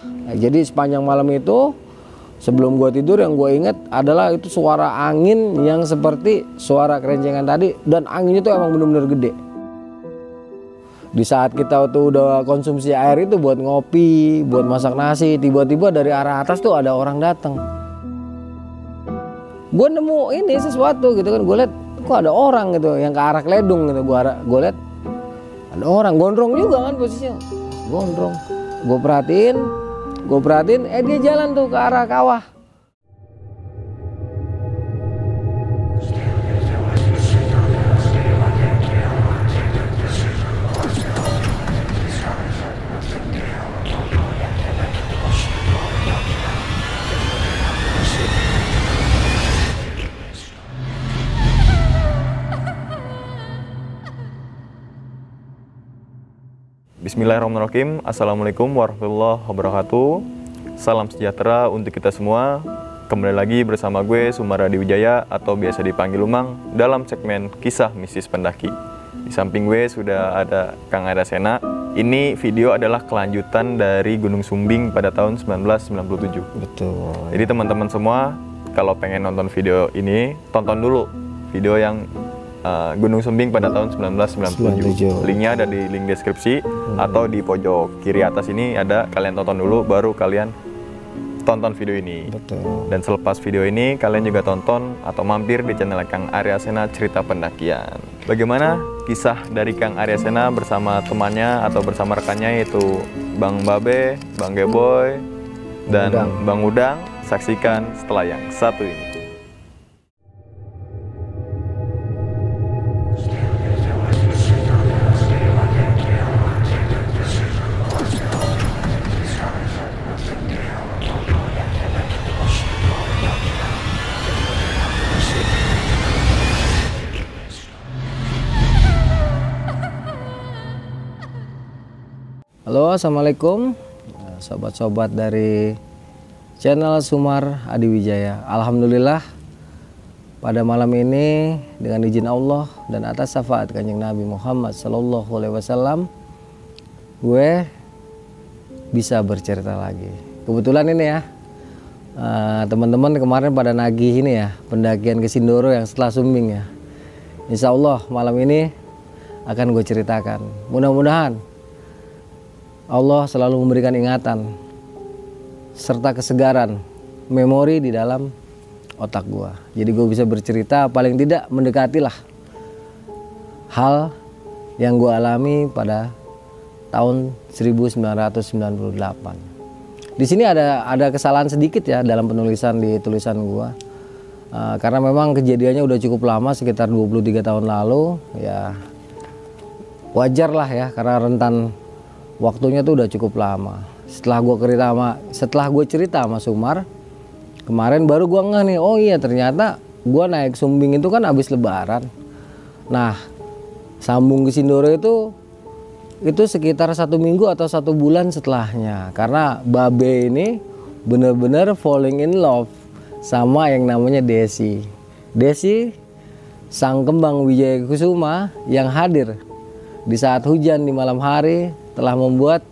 Nah, jadi sepanjang malam itu sebelum gue tidur yang gue inget adalah itu suara angin yang seperti suara kerencengan tadi dan anginnya tuh emang bener-bener gede. Di saat kita tuh udah konsumsi air itu buat ngopi, buat masak nasi, tiba-tiba dari arah atas tuh ada orang datang. Gue nemu ini sesuatu gitu kan, gue liat kok ada orang gitu yang ke arah Kledung gitu, gue gue liat ada orang gondrong juga kan posisinya, gondrong. Gue perhatiin, gue perhatiin, eh dia jalan tuh ke arah kawah. Bismillahirrahmanirrahim. Assalamualaikum warahmatullahi wabarakatuh. Salam sejahtera untuk kita semua. Kembali lagi bersama gue Sumara Wijaya atau biasa dipanggil Lumang dalam segmen Kisah Mistis Pendaki. Di samping gue sudah ada Kang Ada Sena. Ini video adalah kelanjutan dari Gunung Sumbing pada tahun 1997 Betul. Jadi teman-teman semua kalau pengen nonton video ini tonton dulu video yang uh, Gunung Sumbing pada tahun 1997. 97. Linknya ada di link deskripsi atau di pojok kiri atas ini ada kalian tonton dulu baru kalian tonton video ini. Betul. Dan selepas video ini kalian juga tonton atau mampir di channel Kang Arya Sena Cerita Pendakian. Bagaimana kisah dari Kang Arya Sena bersama temannya atau bersama rekannya yaitu Bang Babe, Bang Geboy, dan Udang. Bang Udang. Saksikan setelah yang satu ini. Assalamualaikum, Nah, sobat-sobat dari channel Sumar Adi Wijaya. Alhamdulillah, pada malam ini dengan izin Allah dan atas syafaat kanjeng Nabi Muhammad Sallallahu Alaihi Wasallam, gue bisa bercerita lagi. Kebetulan ini ya, eh, teman-teman kemarin pada nagih ini ya, pendakian ke Sindoro yang setelah Sumbing ya. Insya Allah malam ini akan gue ceritakan. Mudah-mudahan Allah selalu memberikan ingatan serta kesegaran memori di dalam otak gua. Jadi gue bisa bercerita paling tidak mendekatilah hal yang gua alami pada tahun 1998. Di sini ada ada kesalahan sedikit ya dalam penulisan di tulisan gua. Eh, karena memang kejadiannya udah cukup lama sekitar 23 tahun lalu ya wajar lah ya karena rentan waktunya tuh udah cukup lama. Setelah gue cerita sama setelah gue cerita sama Sumar kemarin baru gue ngeh nih oh iya ternyata gue naik Sumbing itu kan habis Lebaran. Nah sambung ke Sindoro itu itu sekitar satu minggu atau satu bulan setelahnya. Karena Babe ini bener-bener falling in love sama yang namanya Desi. Desi sang kembang Wijaya Kusuma yang hadir di saat hujan di malam hari telah membuat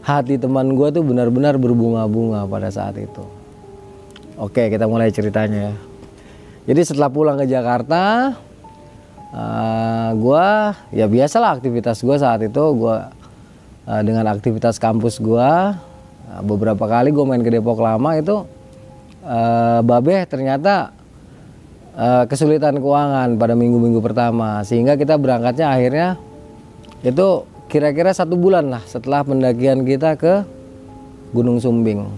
hati teman gue tuh benar-benar berbunga-bunga pada saat itu. Oke, kita mulai ceritanya ya. Jadi setelah pulang ke Jakarta, eh, gua ya biasalah aktivitas gue saat itu gue eh, dengan aktivitas kampus gue beberapa kali gue main ke Depok Lama itu eh, Babe ternyata eh, kesulitan keuangan pada minggu-minggu pertama sehingga kita berangkatnya akhirnya itu kira-kira satu bulan lah setelah pendakian kita ke Gunung Sumbing.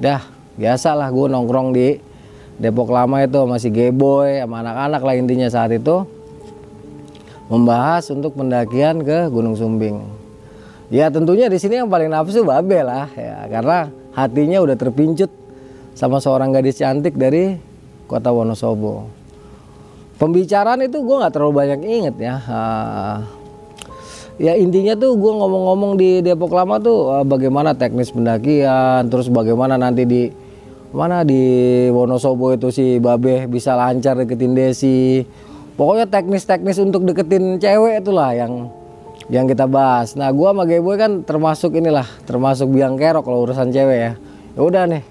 Dah biasa lah gue nongkrong di Depok Lama itu masih geboy sama anak-anak lah intinya saat itu membahas untuk pendakian ke Gunung Sumbing. Ya tentunya di sini yang paling nafsu Babe lah ya karena hatinya udah terpincut sama seorang gadis cantik dari kota Wonosobo. Pembicaraan itu gue nggak terlalu banyak inget ya. Ah, ya intinya tuh gue ngomong-ngomong di Depok Lama tuh eh, bagaimana teknis pendakian, terus bagaimana nanti di mana di Wonosobo itu si Babe bisa lancar deketin Desi. Pokoknya teknis-teknis untuk deketin cewek itulah yang yang kita bahas. Nah, gua sama Gayboy kan termasuk inilah, termasuk biang kerok kalau urusan cewek ya. Ya udah nih.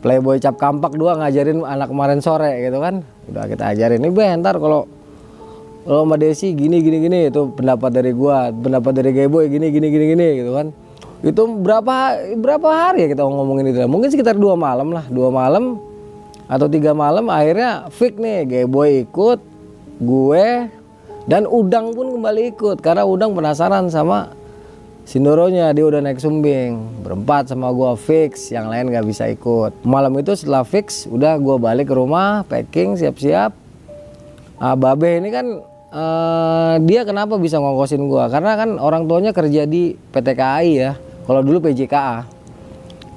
Playboy cap kampak dua ngajarin anak kemarin sore gitu kan. Udah kita ajarin nih bentar kalau kalau sama Desi gini gini gini. Itu pendapat dari gua, pendapat dari Gayboy gini gini gini gini gitu kan. Itu berapa berapa hari ya kita ngomongin itu? Mungkin sekitar dua malam lah, dua malam atau tiga malam akhirnya fix nih Gayboy ikut, gue dan Udang pun kembali ikut. Karena Udang penasaran sama Sindoronya dia udah naik sumbing. Berempat sama gua fix yang lain nggak bisa ikut. Malam itu setelah fix udah gua balik ke rumah packing siap-siap. Ah, Babe ini kan uh, dia kenapa bisa ngongkosin gua? Karena kan orang tuanya kerja di PT KAI ya. Kalau dulu PJKA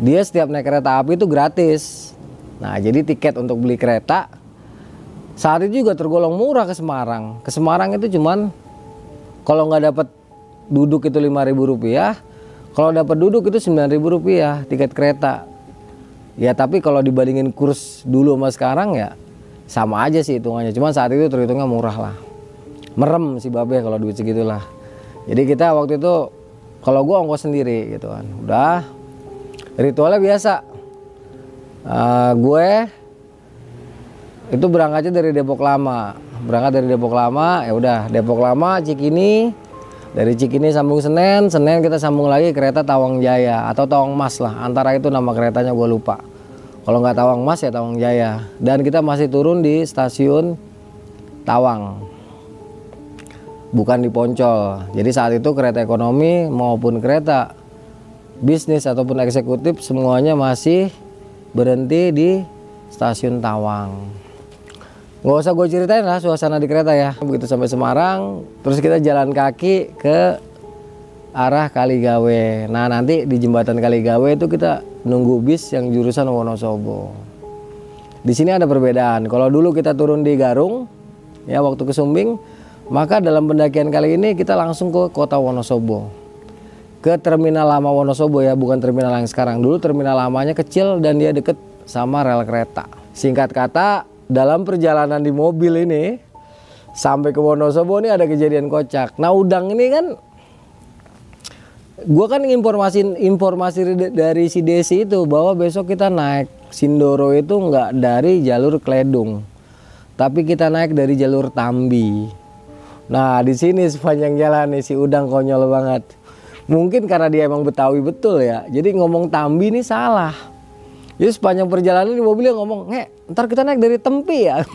dia setiap naik kereta api itu gratis. Nah jadi tiket untuk beli kereta saat itu juga tergolong murah ke Semarang. Ke Semarang itu cuman kalau nggak dapat duduk itu lima ribu rupiah kalau dapat duduk itu sembilan ribu rupiah tiket kereta. Ya tapi kalau dibandingin kurs dulu sama sekarang ya sama aja sih hitungannya. Cuman saat itu terhitungnya murah lah merem si babe kalau duit segitulah jadi kita waktu itu kalau gua ongkos sendiri gitu kan udah ritualnya biasa uh, gue itu berangkatnya dari Depok Lama berangkat dari Depok Lama ya udah Depok Lama Cikini dari Cikini sambung Senen, Senen kita sambung lagi kereta Tawang Jaya atau Tawang Mas lah. Antara itu nama keretanya gue lupa. Kalau nggak Tawang Mas ya Tawang Jaya. Dan kita masih turun di stasiun Tawang. Bukan di Poncol. Jadi saat itu kereta ekonomi maupun kereta bisnis ataupun eksekutif semuanya masih berhenti di stasiun Tawang. Nggak usah gue ceritain lah suasana di kereta ya. Begitu sampai Semarang terus kita jalan kaki ke arah Kaligawe. Nah nanti di jembatan Kaligawe itu kita nunggu bis yang jurusan Wonosobo. Di sini ada perbedaan. Kalau dulu kita turun di Garung ya waktu ke Sumbing maka dalam pendakian kali ini kita langsung ke kota Wonosobo. Ke terminal lama Wonosobo ya bukan terminal yang sekarang. Dulu terminal lamanya kecil dan dia deket sama rel kereta. Singkat kata dalam perjalanan di mobil ini sampai ke Wonosobo ini ada kejadian kocak. Nah udang ini kan gue kan informasi informasi dari si Desi itu bahwa besok kita naik. Sindoro itu nggak dari jalur Kledung, tapi kita naik dari jalur Tambi. Nah di sini sepanjang jalan nih si udang konyol banget. Mungkin karena dia emang Betawi betul ya, jadi ngomong Tambi ini salah. Jadi sepanjang perjalanan di mobilnya ngomong, nge, ntar kita naik dari tempi ya.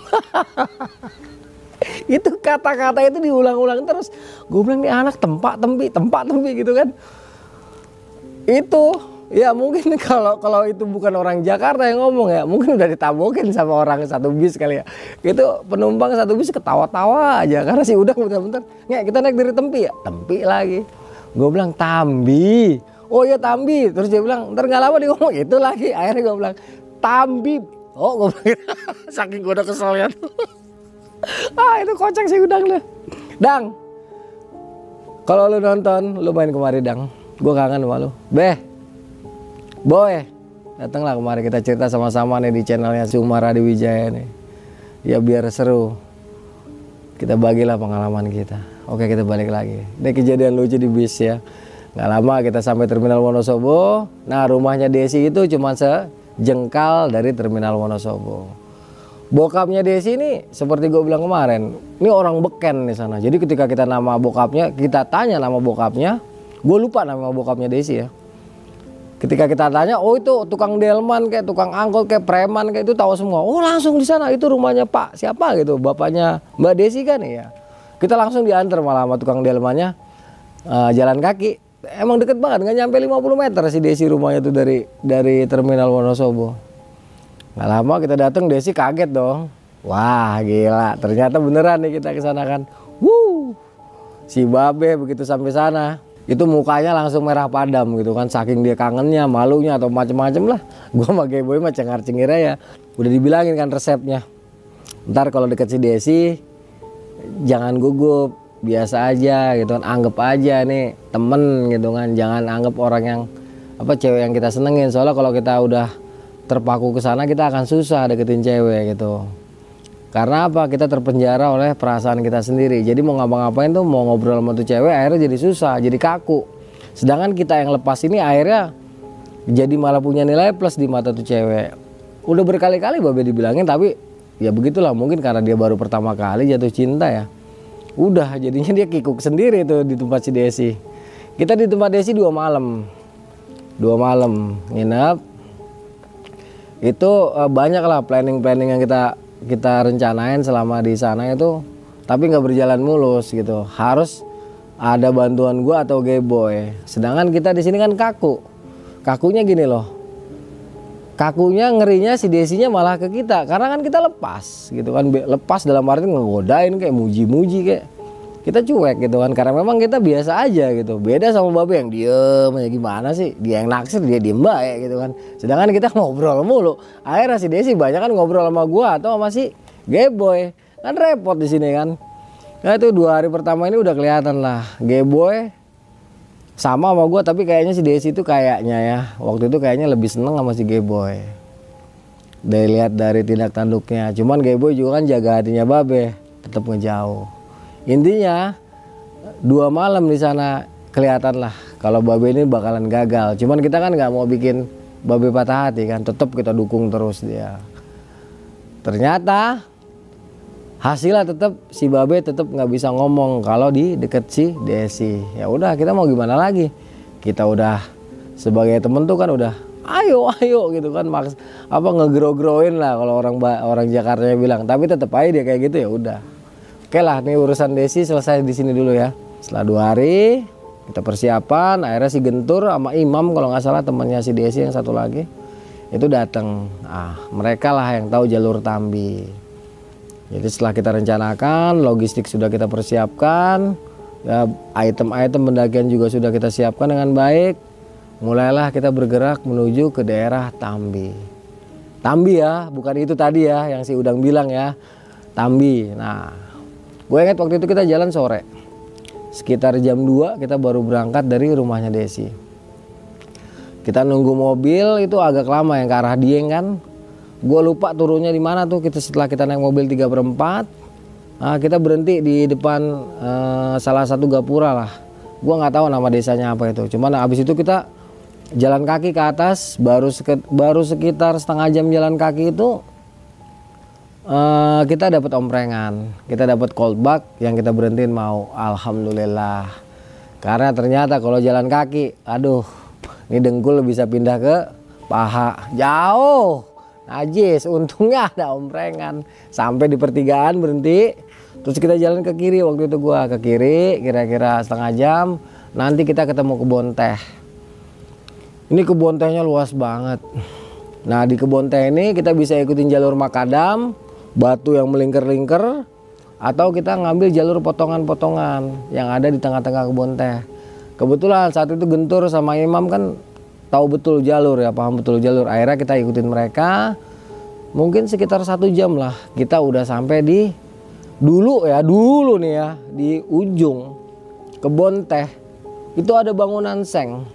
itu kata-kata itu diulang-ulang terus. Gue bilang nih anak tempat tempi, tempat tempi gitu kan. Itu ya mungkin kalau kalau itu bukan orang Jakarta yang ngomong ya, mungkin udah ditabokin sama orang satu bis kali ya. Itu penumpang satu bis ketawa-tawa aja karena sih udah bentar-bentar, nge kita naik dari tempi ya, tempi lagi. Gue bilang Tambi. Oh ya Tambi. Terus dia bilang ntar nggak lama dia ngomong itu lagi. Akhirnya gue bilang Tambi. Oh gue bilang saking gue udah kesel ya. Ah itu kocak sih udang lu dang kalau lu nonton lu main kemari dang. Gue kangen sama lu. Beh boy datanglah kemari kita cerita sama-sama nih di channelnya Sumar Adi Wijaya nih ya biar seru kita bagilah pengalaman kita oke kita balik lagi ini kejadian lucu di bis ya Gak lama kita sampai terminal Wonosobo. Nah rumahnya Desi itu cuma sejengkal dari terminal Wonosobo. Bokapnya Desi ini seperti gue bilang kemarin, ini orang beken di sana. Jadi ketika kita nama bokapnya, kita tanya nama bokapnya, gue lupa nama bokapnya Desi ya. Ketika kita tanya, oh itu tukang delman kayak tukang angkot kayak preman kayak itu tahu semua. Oh langsung di sana itu rumahnya Pak siapa? Gitu, bapaknya Mbak Desi kan ya. Kita langsung diantar malah sama tukang delmannya uh, jalan kaki. Emang deket banget nggak nyampe 50 meter si Desi rumahnya tuh dari dari terminal Wonosobo. Nggak lama kita datang Desi kaget dong. Wah gila ternyata beneran nih kita ke sana kan. Wuh, si Babe begitu sampai sana itu mukanya langsung merah padam gitu kan saking dia kangennya malunya atau macem-macem lah. Gua sama Boy mah cengar cengir ya udah dibilangin kan resepnya. Ntar kalau deket si Desi jangan gugup biasa aja gitu kan anggap aja nih temen gitu kan. Jangan anggap orang yang apa cewek yang kita senengin. Soalnya kalau kita udah terpaku ke sana kita akan susah deketin cewek gitu karena apa? Kita terpenjara oleh perasaan kita sendiri. Jadi mau ngapa-ngapain tuh mau ngobrol sama tuh cewek akhirnya jadi susah jadi kaku. Sedangkan kita yang lepas ini akhirnya jadi malah punya nilai plus di mata tuh cewek. Udah berkali-kali babe dibilangin tapi ya begitulah mungkin karena dia baru pertama kali jatuh cinta ya. Udah jadinya dia kikuk sendiri tuh di tempat si Desi. Kita di tempat Desi dua malam. Dua malam nginep. Itu uh, banyak lah planning-planning yang kita kita rencanain selama di sana itu tapi nggak berjalan mulus gitu. Harus ada bantuan gua atau boy. Sedangkan kita di sini kan kaku. Kakunya gini loh. Kakunya ngerinya si Desinya malah ke kita. Karena kan kita lepas gitu kan. Lepas dalam arti ngegodain kayak muji-muji kayak kita cuek gitu kan karena memang kita biasa aja gitu. Beda sama babe yang diem ya gimana sih? Dia yang naksir dia diem baik gitu kan. Sedangkan kita ngobrol mulu. Akhirnya si Desi banyak kan ngobrol sama gua atau sama si boy. Kan repot di sini kan. Nah itu dua hari pertama ini udah kelihatan lah. Boy sama sama gua tapi kayaknya si Desi itu kayaknya ya waktu itu kayaknya lebih seneng sama si boy. Dari lihat dari tindak tanduknya. Cuman boy juga kan jaga hatinya babe tetap ngejauh intinya dua malam di sana kelihatan lah kalau babe ini bakalan gagal. Cuman kita kan nggak mau bikin babe patah hati kan tetap kita dukung terus dia. Ternyata hasilnya tetap si babe tetap nggak bisa ngomong kalau di deket si Desi. Ya udah kita mau gimana lagi? Kita udah sebagai temen tuh kan udah ayo ayo gitu kan maks apa ngegrow-growin lah kalau orang orang Jakarta bilang. Tapi tetap aja dia kayak gitu ya udah Oke lah, nih urusan Desi selesai di sini dulu ya. Setelah dua hari kita persiapan, akhirnya si Gentur sama Imam kalau nggak salah temannya si Desi yang satu lagi itu datang. Ah, mereka lah yang tahu jalur Tambi. Jadi setelah kita rencanakan, logistik sudah kita persiapkan, ya item-item pendakian juga sudah kita siapkan dengan baik. Mulailah kita bergerak menuju ke daerah Tambi. Tambi ya, bukan itu tadi ya yang si Udang bilang ya. Tambi. Nah, Gue ingat waktu itu kita jalan sore. Sekitar jam 2 kita baru berangkat dari rumahnya Desi. Kita nunggu mobil itu agak lama yang ke arah Dieng kan. Gue lupa turunnya di mana tuh kita setelah kita naik mobil 3 per 4. Nah, kita berhenti di depan uh, salah satu gapura lah. Gue nggak tahu nama desanya apa itu. Cuman abis itu kita jalan kaki ke atas baru baru sekitar setengah jam jalan kaki itu Uh, kita dapat omprengan, kita dapat cold bug yang kita berhentiin mau. Alhamdulillah. Karena ternyata kalau jalan kaki, aduh, ini dengkul bisa pindah ke paha. Jauh. Najis, untungnya ada omprengan. Sampai di pertigaan berhenti. Terus kita jalan ke kiri waktu itu gua ke kiri kira-kira setengah jam. Nanti kita ketemu kebun teh. Ini kebun tehnya luas banget. Nah di kebun teh ini kita bisa ikutin jalur makadam batu yang melingkar-lingkar atau kita ngambil jalur potongan-potongan yang ada di tengah-tengah kebun teh. Kebetulan saat itu Gentur sama Imam kan tahu betul jalur ya, paham betul jalur. Akhirnya kita ikutin mereka. Mungkin sekitar satu jam lah kita udah sampai di dulu ya, dulu nih ya di ujung kebun teh. Itu ada bangunan seng.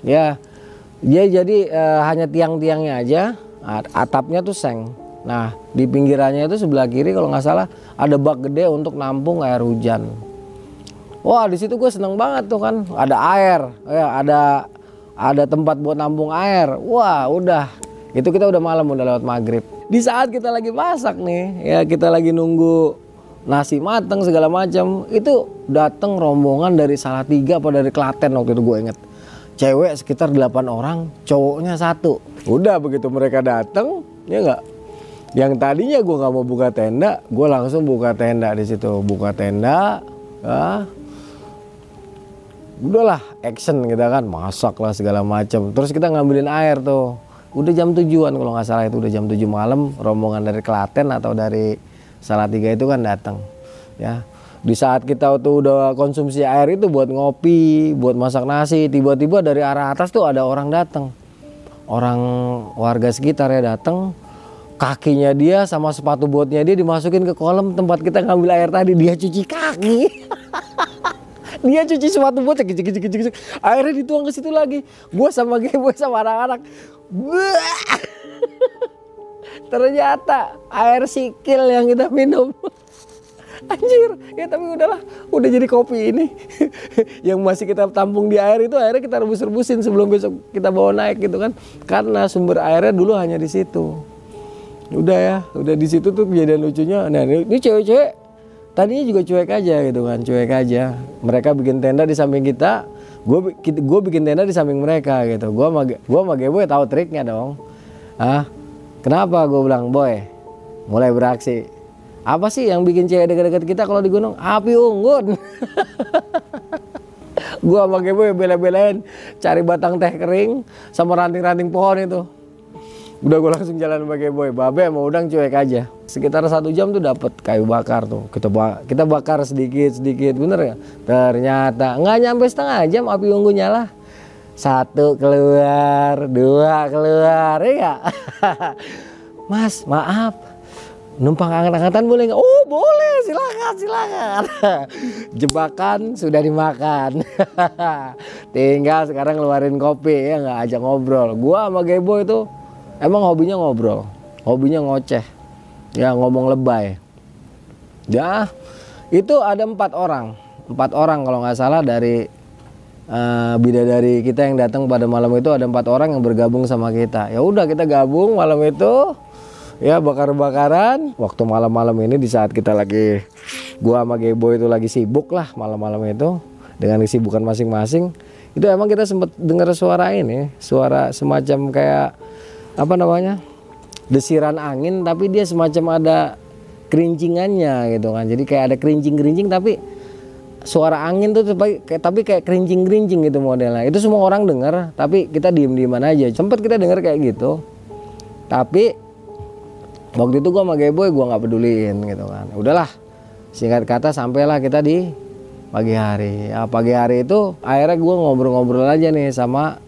Ya, dia jadi eh, hanya tiang-tiangnya aja, atapnya tuh seng. Nah di pinggirannya itu sebelah kiri kalau nggak salah ada bak gede untuk nampung air hujan. Wah di situ gue seneng banget tuh kan ada air, ya ada ada tempat buat nampung air. Wah udah itu kita udah malam udah lewat maghrib. Di saat kita lagi masak nih ya kita lagi nunggu nasi mateng segala macam itu datang rombongan dari Salatiga apa dari Klaten waktu itu gue inget cewek sekitar 8 orang cowoknya satu udah begitu mereka datang ya nggak yang tadinya gue nggak mau buka tenda gue langsung buka tenda di situ. Buka tenda ya. Udahlah action kita kan masak lah segala macam terus kita ngambilin air tuh. Udah jam tujuan kalau nggak salah itu udah jam tujuh malam. Rombongan dari Klaten atau dari Salatiga itu kan datang ya. Di saat kita tuh udah konsumsi air itu buat ngopi buat masak nasi tiba-tiba dari arah atas tuh ada orang datang. Orang warga sekitar ya datang kakinya dia sama sepatu botnya dia dimasukin ke kolam tempat kita ngambil air tadi. Dia cuci kaki. Dia cuci sepatu bot cek cek cek cek airnya dituang ke situ lagi. Gue sama gue sama anak-anak. Ternyata air sikil yang kita minum. Anjir. Ya tapi udahlah. Udah jadi kopi ini. Yang masih kita tampung di air itu airnya kita rebus-rebusin sebelum besok kita bawa naik gitu kan. Karena sumber airnya dulu hanya di situ udah ya udah di situ tuh kejadian lucunya nah ini cewek-cewek tadinya juga cuek aja gitu kan cuek aja. Mereka bikin tenda di samping kita gue gue bikin tenda di samping mereka gitu. Gue sama gue sama Geboy tahu triknya dong. Ah kenapa? Gue bilang boy mulai beraksi. Apa sih yang bikin cewek dekat-dekat kita kalau di gunung? Api unggun. Gua sama Geboy bela-belain cari batang teh kering sama ranting-ranting pohon itu udah gue langsung jalan pakai boy. Babe mau udang cuek aja. Sekitar satu jam tuh dapat kayu bakar tuh. Kita ba kita bakar sedikit sedikit bener ya ternyata nggak nyampe setengah jam api unggu nyala satu keluar dua keluar ya mas maaf. Numpang angkat-angkatan boleh nggak? Oh boleh. Silakan silakan. Jebakan sudah dimakan. Tinggal sekarang ngeluarin kopi ya nggak? Ajak ngobrol. Gua sama Gebo itu emang hobinya ngobrol hobinya ngoceh ya ngomong lebay. Ya itu ada empat orang empat orang kalau nggak salah dari uh, bidadari kita yang datang pada malam itu ada empat orang yang bergabung sama kita. Ya udah kita gabung malam itu ya bakar-bakaran. Waktu malam-malam ini di saat kita lagi gua sama Gebo itu lagi sibuk lah malam-malam itu dengan kesibukan masing-masing itu emang kita sempat dengar suara ini suara semacam kayak apa namanya? Desiran angin tapi dia semacam ada kerincingannya gitu kan. Jadi kayak ada kerincing-kerincing tapi suara angin tuh tapi kayak tapi kayak kerincing-kerincing gitu modelnya. Itu semua orang dengar tapi kita diem-dieman aja. Sempat kita dengar kayak gitu. Tapi waktu itu gua sama Geboy gua nggak peduliin gitu kan. Udahlah singkat kata sampailah kita di pagi hari. Ya pagi hari itu akhirnya gua ngobrol-ngobrol aja nih sama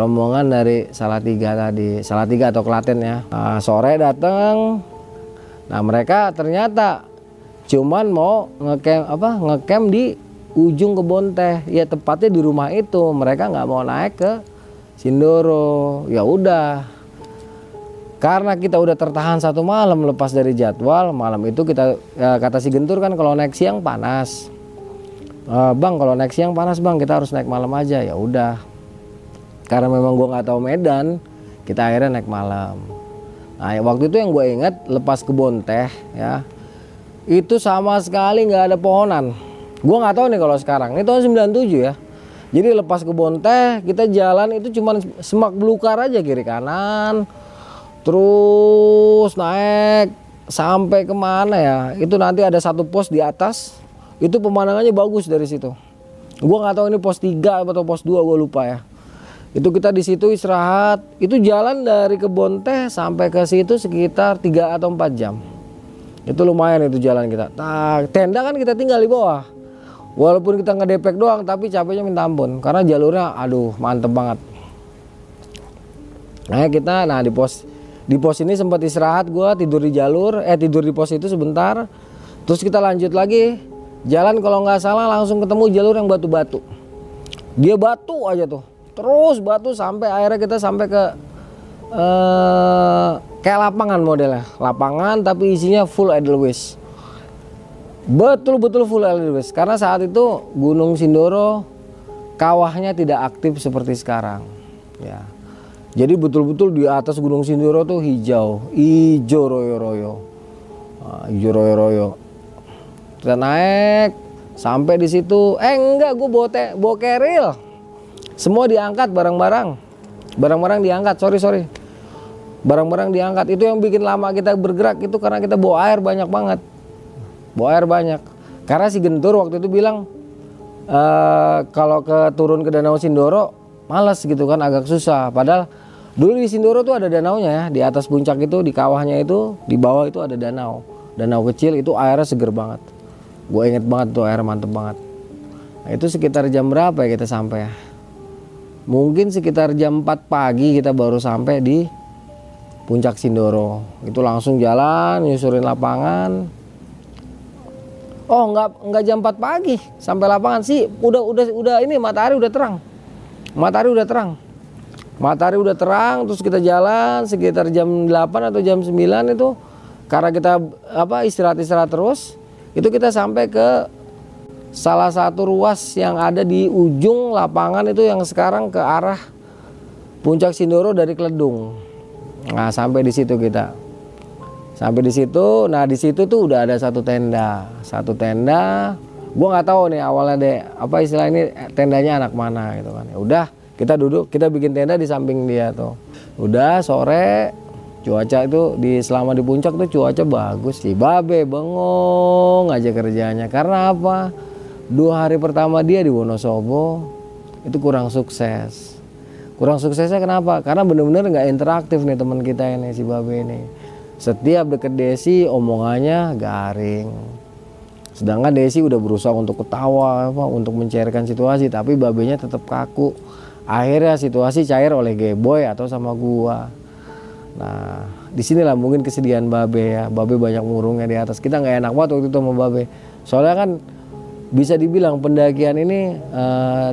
rombongan dari Salatiga tadi. Salatiga atau Klaten ya. Nah, sore datang nah mereka ternyata cuman mau ngecamp apa ngecamp di ujung kebun teh. Ya tepatnya di rumah itu. Mereka nggak mau naik ke Sindoro. Ya udah. Karena kita udah tertahan satu malam lepas dari jadwal malam itu kita ya, kata si Gentur kan kalau naik siang panas. E, bang kalau naik siang panas bang kita harus naik malam aja. Ya udah karena memang gue nggak tahu Medan kita akhirnya naik malam. Nah waktu itu yang gue inget lepas kebun teh ya itu sama sekali nggak ada pohonan. Gue nggak tahu nih kalau sekarang ini tahun 97 ya. Jadi lepas kebun teh kita jalan itu cuma semak belukar aja kiri kanan terus naik sampai ke mana ya. Itu nanti ada satu pos di atas itu pemandangannya bagus dari situ. Gue nggak tahu ini pos 3 atau pos 2 gue lupa ya itu kita di situ istirahat. Itu jalan dari kebun teh sampai ke situ sekitar 3 atau 4 jam. Itu lumayan itu jalan kita. Nah, tenda kan kita tinggal di bawah. Walaupun kita ngedepek doang tapi capeknya minta ampun. Karena jalurnya aduh mantep banget. Nah kita nah di pos di pos ini sempat istirahat gua tidur di jalur eh tidur di pos itu sebentar. Terus kita lanjut lagi. Jalan kalau nggak salah langsung ketemu jalur yang batu-batu. Dia batu aja tuh terus batu sampai akhirnya kita sampai ke uh, kayak lapangan modelnya. Lapangan tapi isinya full edelweiss betul-betul full edelweiss karena saat itu Gunung Sindoro kawahnya tidak aktif seperti sekarang. Ya. Jadi betul-betul di atas Gunung Sindoro tuh hijau. Hijau royo-royo. Nah, hijau royo-royo. Kita naik sampai di situ. Eh enggak gue bawa, bawa keril semua diangkat barang-barang. Barang-barang diangkat, sorry sorry. Barang-barang diangkat. Itu yang bikin lama kita bergerak itu karena kita bawa air banyak banget. Bawa air banyak. Karena si Gentur waktu itu bilang e, kalau ke turun ke Danau Sindoro males gitu kan agak susah. Padahal dulu di Sindoro tuh ada danaunya ya. Di atas puncak itu di kawahnya itu di bawah itu ada danau. Danau kecil itu airnya seger banget. Gue inget banget tuh air mantep banget. Nah, itu sekitar jam berapa ya kita sampai ya? Mungkin sekitar jam 4 pagi kita baru sampai di puncak Sindoro. Itu langsung jalan nyusurin lapangan. Oh nggak nggak jam 4 pagi sampai lapangan. Sih udah udah udah ini matahari udah terang. Matahari udah terang. Matahari udah terang terus kita jalan sekitar jam 8 atau jam 9 itu karena kita apa istirahat-istirahat terus itu kita sampai ke salah satu ruas yang ada di ujung lapangan itu yang sekarang ke arah puncak Sindoro dari Kledung. Nah, sampai di situ kita. Sampai di situ, nah di situ tuh udah ada satu tenda, satu tenda. Gua nggak tahu nih awalnya deh apa istilah ini tendanya anak mana gitu kan. Ya udah, kita duduk, kita bikin tenda di samping dia tuh. Udah sore cuaca itu di selama di puncak tuh cuaca bagus si babe bengong aja kerjanya karena apa dua hari pertama dia di Wonosobo itu kurang sukses kurang suksesnya kenapa karena bener-bener nggak interaktif nih teman kita ini si babe ini setiap deket Desi omongannya garing. Sedangkan Desi udah berusaha untuk ketawa apa untuk mencairkan situasi tapi babenya tetap kaku. Akhirnya situasi cair oleh Geboy atau sama gua. Nah, di sinilah mungkin kesedihan Babe ya. Babe banyak murungnya di atas. Kita nggak enak banget waktu itu sama Babe. Soalnya kan bisa dibilang pendakian ini eh,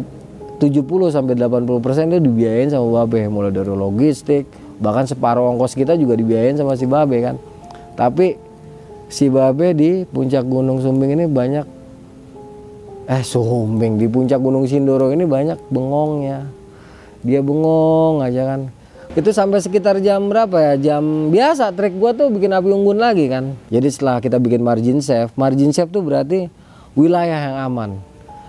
70 sampai 80 persen itu dibiayain sama Babe, mulai dari logistik, bahkan separuh ongkos kita juga dibiayain sama si Babe kan. Tapi si Babe di puncak Gunung Sumbing ini banyak eh Sumbing di puncak Gunung Sindoro ini banyak bengongnya. Dia bengong aja kan. Itu sampai sekitar jam berapa ya? Jam biasa trek gua tuh bikin api unggun lagi kan. Jadi setelah kita bikin margin safe margin safe tuh berarti wilayah yang aman.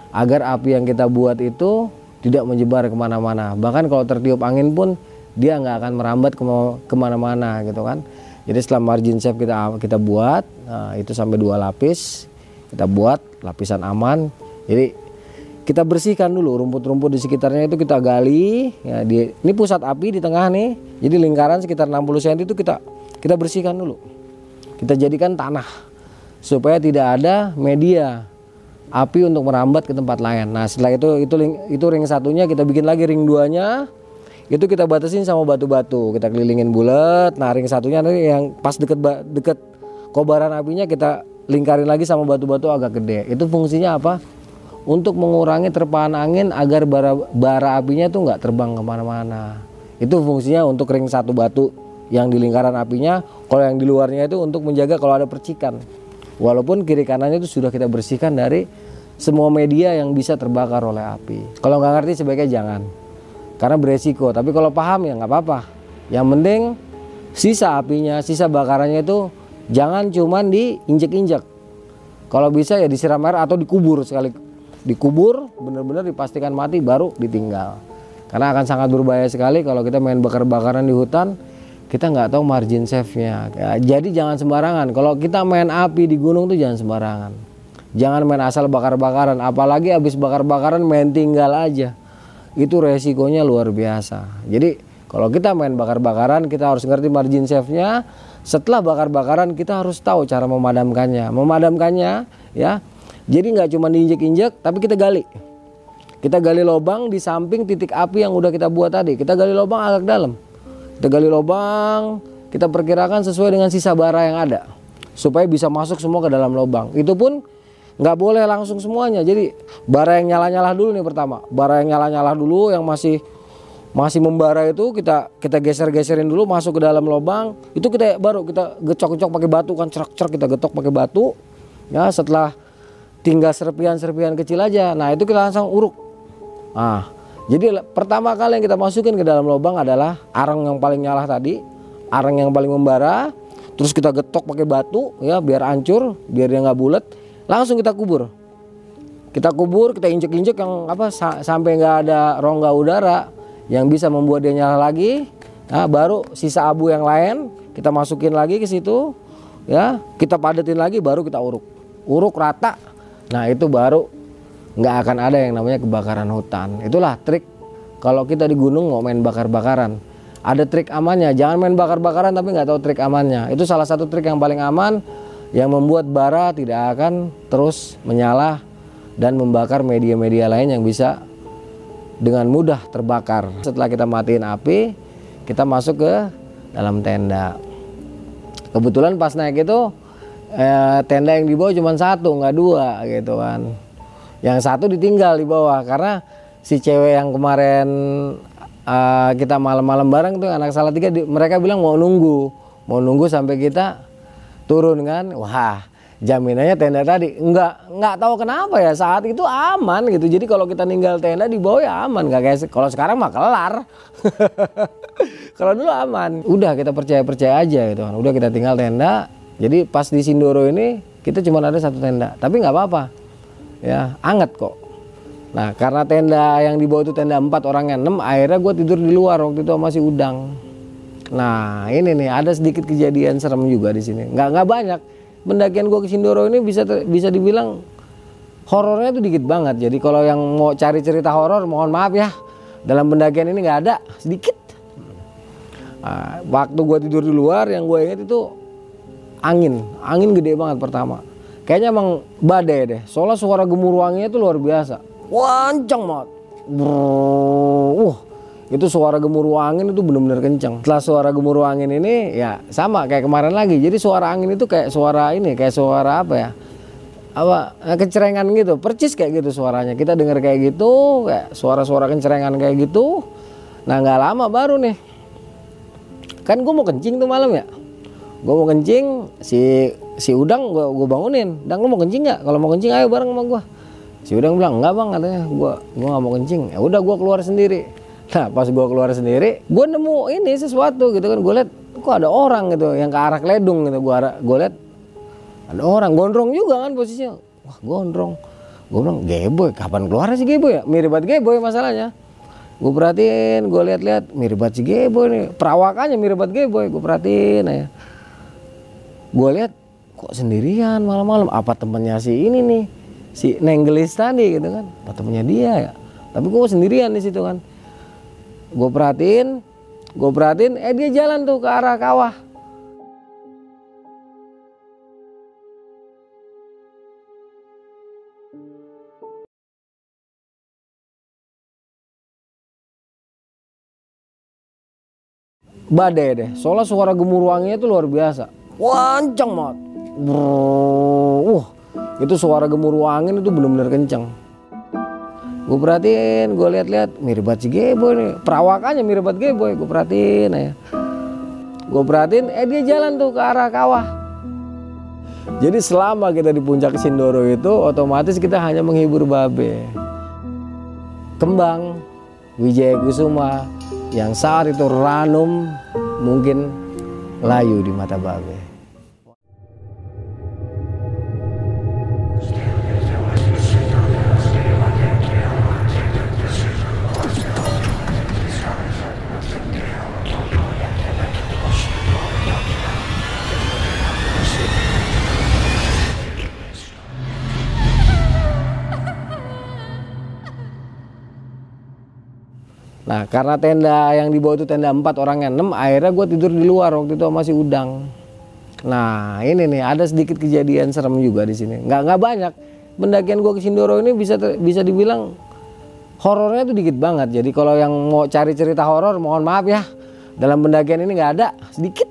Agar api yang kita buat itu tidak menyebar ke mana-mana. Bahkan kalau tertiup angin pun dia nggak akan merambat ke mana-mana gitu kan. Jadi setelah margin safe kita kita buat nah, itu sampai dua lapis kita buat lapisan aman. Jadi kita bersihkan dulu rumput-rumput di sekitarnya itu kita gali ya di ini pusat api di tengah nih. Jadi lingkaran sekitar 60 cm itu kita kita bersihkan dulu. Kita jadikan tanah supaya tidak ada media api untuk merambat ke tempat lain. Nah setelah itu itu itu ring satunya kita bikin lagi ring duanya. Itu kita batasin sama batu-batu. Kita kelilingin bulat. Nah ring satunya nanti yang pas deket deket kobaran apinya kita lingkarin lagi sama batu-batu agak gede. Itu fungsinya apa? Untuk mengurangi terpaan angin agar bara, bara apinya itu nggak terbang ke mana-mana. Itu fungsinya untuk ring satu batu yang di lingkaran apinya. Kalau yang di luarnya itu untuk menjaga kalau ada percikan walaupun kiri kanannya itu sudah kita bersihkan dari semua media yang bisa terbakar oleh api. Kalau nggak ngerti sebaiknya jangan. Karena beresiko. Tapi kalau paham ya nggak apa-apa. Yang penting sisa apinya sisa bakarannya itu jangan cuman diinjek-injek. Kalau bisa ya disiram air atau dikubur sekali. Dikubur benar-benar dipastikan mati baru ditinggal. Karena akan sangat berbahaya sekali kalau kita main bakar-bakaran di hutan kita nggak tahu margin safe-nya ya, jadi jangan sembarangan kalau kita main api di gunung tuh jangan sembarangan jangan main asal bakar-bakaran apalagi habis bakar-bakaran main tinggal aja itu resikonya luar biasa. Jadi kalau kita main bakar-bakaran kita harus ngerti margin safety-nya. Setelah bakar-bakaran kita harus tahu cara memadamkannya. Memadamkannya ya. Jadi nggak cuma diinjek-injek tapi kita gali. Kita gali lubang di samping titik api yang udah kita buat tadi. Kita gali lubang agak dalam. Kita gali lubang, kita perkirakan sesuai dengan sisa bara yang ada supaya bisa masuk semua ke dalam lubang. Itu pun nggak boleh langsung semuanya. Jadi bara yang nyala-nyala dulu nih pertama. Bara yang nyala-nyala dulu yang masih masih membara itu kita kita geser-geserin dulu masuk ke dalam lubang. Itu kita baru kita gecok-gecok pakai batu kan cerak-cerak kita getok pakai batu. Ya setelah tinggal serpian-serpian kecil aja. Nah itu kita langsung uruk. Nah jadi pertama kali yang kita masukin ke dalam lubang adalah arang yang paling nyala tadi arang yang paling membara terus kita getok pakai batu ya biar hancur biar dia nggak bulat langsung kita kubur. Kita kubur kita injek-injek yang apa sa sampai nggak ada rongga udara yang bisa membuat dia nyala lagi. Nah baru sisa abu yang lain kita masukin lagi ke situ ya kita padetin lagi baru kita uruk. Uruk rata. Nah itu baru nggak akan ada yang namanya kebakaran hutan itulah trik kalau kita di gunung mau main bakar-bakaran ada trik amannya jangan main bakar-bakaran tapi nggak tahu trik amannya itu salah satu trik yang paling aman yang membuat bara tidak akan terus menyala dan membakar media-media lain yang bisa dengan mudah terbakar. Setelah kita matiin api, kita masuk ke dalam tenda. Kebetulan pas naik itu eh, tenda yang di bawah cuma satu, nggak dua gitu kan. Yang satu ditinggal di bawah. Karena si cewek yang kemarin uh, kita malam-malam bareng tuh anak salah tiga di- mereka bilang mau nunggu. Mau nunggu sampai kita turun kan. Wah jaminannya tenda tadi. Nggak nggak tahu kenapa ya saat itu aman gitu. Jadi kalau kita ninggal tenda di bawah ya aman. Nggak se- kalau sekarang mah kelar. Kalau dulu aman. Udah kita percaya percaya aja gitu. Kan udah kita tinggal tenda. Jadi pas di Sindoro ini kita cuma ada satu tenda. Tapi nggak apa-apa ya anget kok Nah karena tenda yang di bawah itu tenda 4 orangnya 6 akhirnya gue tidur di luar waktu itu sama si Udang. Nah ini nih ada sedikit kejadian serem juga di sini. Nggak nggak banyak. Pendakian gue ke Sindoro ini bisa bisa dibilang horornya tuh dikit banget. Jadi kalau yang mau cari cerita horor mohon maaf ya dalam pendakian ini nggak ada sedikit. Nah, waktu gue tidur di luar yang gue inget itu angin, angin gede banget pertama. Kayaknya emang badai deh. Soalnya suara gemuruh anginnya itu luar biasa. Wancang banget. Brrrr. Uh, itu suara gemuruh angin itu bener-bener kenceng. Setelah suara gemuruh angin ini ya sama kayak kemarin lagi. Jadi suara angin itu kayak suara ini, kayak suara apa ya? Apa eh, kecerengan gitu, percis kayak gitu suaranya. Kita dengar kayak gitu, kayak suara-suara kecerengan kayak gitu. Nah nggak lama baru nih kan gue mau kencing tuh malam ya gue mau kencing si si udang gue gue bangunin. Dang lu mau kencing nggak? Kalau mau kencing ayo bareng sama gue si udang bilang enggak bang katanya. Gue gue nggak mau kencing. Ya udah gue keluar sendiri. Nah pas gue keluar sendiri gue nemu ini sesuatu gitu kan. Gue liat kok ada orang gitu yang ke arah keledung gitu. Gue arah gue liat ada orang. Gondrong juga kan posisinya. Wah gondrong. Gue bilang geboy kapan keluar sih geboy ya? Mirip banget geboy masalahnya. Gue perhatiin gue lihat-lihat mirip banget si Geboy nih. Perawakannya mirip banget Geboy gue perhatiin ya gue lihat kok sendirian malam-malam? Apa temennya si ini nih? Si Nenggelis tadi gitu kan? Apa temennya dia ya? Tapi gue sendirian di situ kan. Gue perhatiin gue perhatiin eh dia jalan tuh ke arah kawah. Badai deh. Soalnya suara gemuruh anginnya itu luar biasa wancang banget. Uh itu suara gemuruh angin itu bener-bener kenceng. Gue perhatiin gue lihat-lihat mirip banget si Geboy nih perawakannya mirip banget Geboy gue perhatiin ya gue perhatiin eh dia jalan tuh ke arah kawah. Jadi selama kita di puncak Sindoro itu otomatis kita hanya menghibur babe. Kembang Wijaya Kusuma yang saat itu ranum mungkin layu di mata babe. Nah karena tenda yang di bawah itu tenda 4 orangnya 6 akhirnya gue tidur di luar waktu itu sama si Udang. Nah ini nih ada sedikit kejadian serem juga di sini. Nggak nggak banyak. Pendakian gue ke Sindoro ini bisa bisa dibilang horornya tuh dikit banget. Jadi kalau yang mau cari cerita horor mohon maaf ya dalam pendakian ini nggak ada sedikit.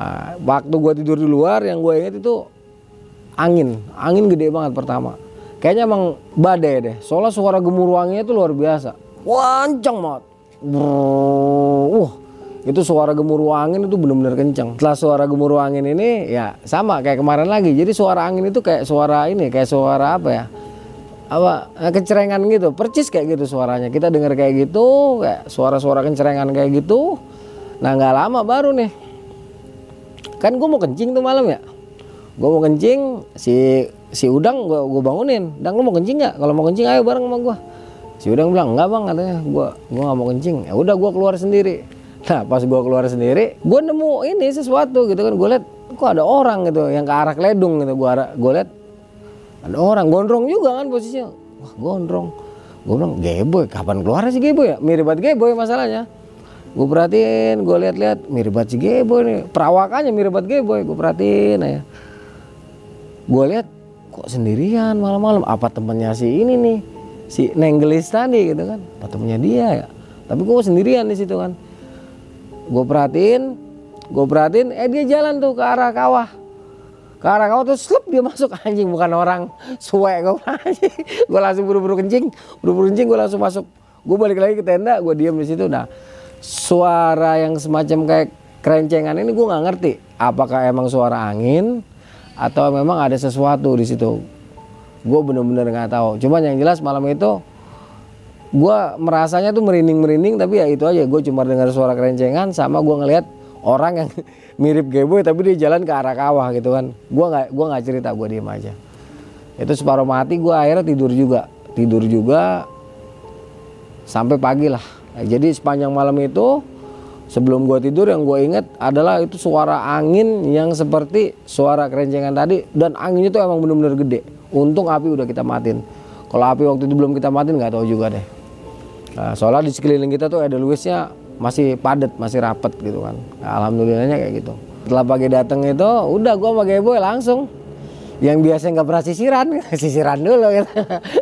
Nah, waktu gue tidur di luar yang gue inget itu angin, angin gede banget pertama. Kayaknya emang badai deh. Soalnya suara gemuruh anginnya itu luar biasa. Wancang banget. Uh, itu suara gemuruh angin itu bener-bener kenceng. Setelah suara gemuruh angin ini ya sama kayak kemarin lagi. Jadi suara angin itu kayak suara ini, kayak suara apa ya? Apa eh, kecerengan gitu, percis kayak gitu suaranya. Kita dengar kayak gitu, kayak suara-suara kecerengan kayak gitu. Nah nggak lama baru nih. Kan gue mau kencing tuh malam ya. Gue mau kencing, si si udang gue gue bangunin. Dang lu mau kencing nggak? Kalau mau kencing ayo bareng sama gue. Si udang bilang enggak bang katanya. Gue gue nggak mau kencing. Ya udah gue keluar sendiri. Nah pas gue keluar sendiri, gue nemu ini sesuatu gitu kan. Gue liat kok ada orang gitu yang ke arah keledung gitu. Gue arah gue liat ada orang gondrong juga kan posisinya. Wah gondrong. Gue bilang Geboy, kapan keluar sih Geboy ya? Mirip banget Geboy masalahnya. Gue perhatiin, gue lihat-lihat mirip banget si Geboy nih. Perawakannya mirip banget Geboy. Gue perhatiin ya. Gue lihat kok sendirian malam-malam. Apa temennya si ini nih? Si Nenggelis tadi gitu kan. Apa temennya dia ya? Tapi gue sendirian di situ kan. Gue perhatiin, gue perhatiin, eh dia jalan tuh ke arah kawah. Ke arah kawah terus slup dia masuk. Anjing bukan orang suwe gue anjing. Gue langsung buru-buru kencing buru-buru kencing gue langsung masuk. Gue balik lagi ke tenda gue diem di situ. Nah suara yang semacam kayak kerencengan ini gue nggak ngerti. Apakah emang suara angin atau memang ada sesuatu di situ gue bener-bener nggak tahu. Cuman yang jelas malam itu gue merasanya tuh merinding-merinding tapi ya itu aja. Gue cuma dengar suara kerencengan sama gue ngelihat orang yang mirip Geboy tapi dia jalan ke arah kawah gitu kan. Gue nggak gua nggak cerita gue diem aja. Itu separuh mati gue akhirnya tidur juga. Tidur juga sampai pagi lah. Nah, jadi sepanjang malam itu sebelum gue tidur yang gue inget adalah itu suara angin yang seperti suara kerencengan tadi. Dan anginnya tuh emang bener-bener gede untung api udah kita matiin kalau api waktu itu belum kita matiin nggak tahu juga deh Nah, soalnya di sekeliling kita tuh Edelweissnya masih padat, masih rapet gitu kan. Nah, alhamdulillahnya kayak gitu. Setelah pagi datang itu, udah gua sama Geboy langsung. Yang biasa nggak pernah sisiran, sisiran dulu gitu.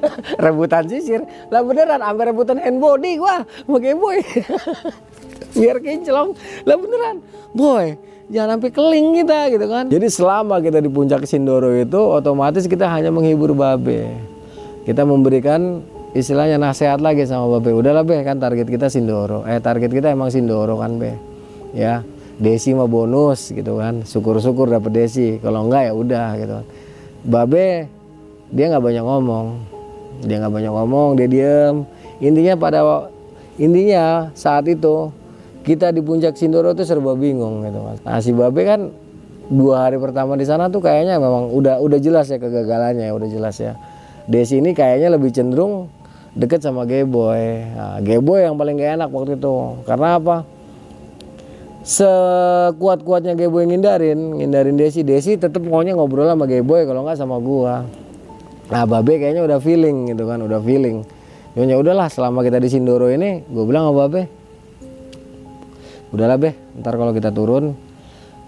rebutan sisir. Lah beneran, sampai rebutan hand body gua sama Geboy. Biar kinclong. Lah beneran, boy, jangan sampai keling kita gitu kan. Jadi selama kita di puncak Sindoro itu, otomatis kita hanya menghibur babe. Kita memberikan istilahnya nasihat lagi sama Babe. Udahlah Be kan target kita Sindoro. Eh target kita emang Sindoro kan Be. Ya Desi mah bonus gitu kan. Syukur-syukur dapet Desi. Kalau enggak ya udah gitu kan. Babe dia nggak banyak ngomong. Dia nggak banyak ngomong dia diem. Intinya pada intinya saat itu kita di puncak Sindoro tuh serba bingung gitu kan nah si Babe kan dua hari pertama di sana tuh kayaknya memang udah udah jelas ya kegagalannya ya udah jelas ya Desi ini kayaknya lebih cenderung deket sama Gayboy. Nah, Gayboy yang paling gak enak waktu itu. Karena apa? Sekuat-kuatnya Gayboy ngindarin, ngindarin Desi. Desi tetep pokoknya ngobrol sama Gayboy kalau nggak sama gua. Nah, Babe kayaknya udah feeling gitu kan, udah feeling. Ya udahlah selama kita di Sindoro ini, gue bilang sama Babe, udahlah be, ntar kalau kita turun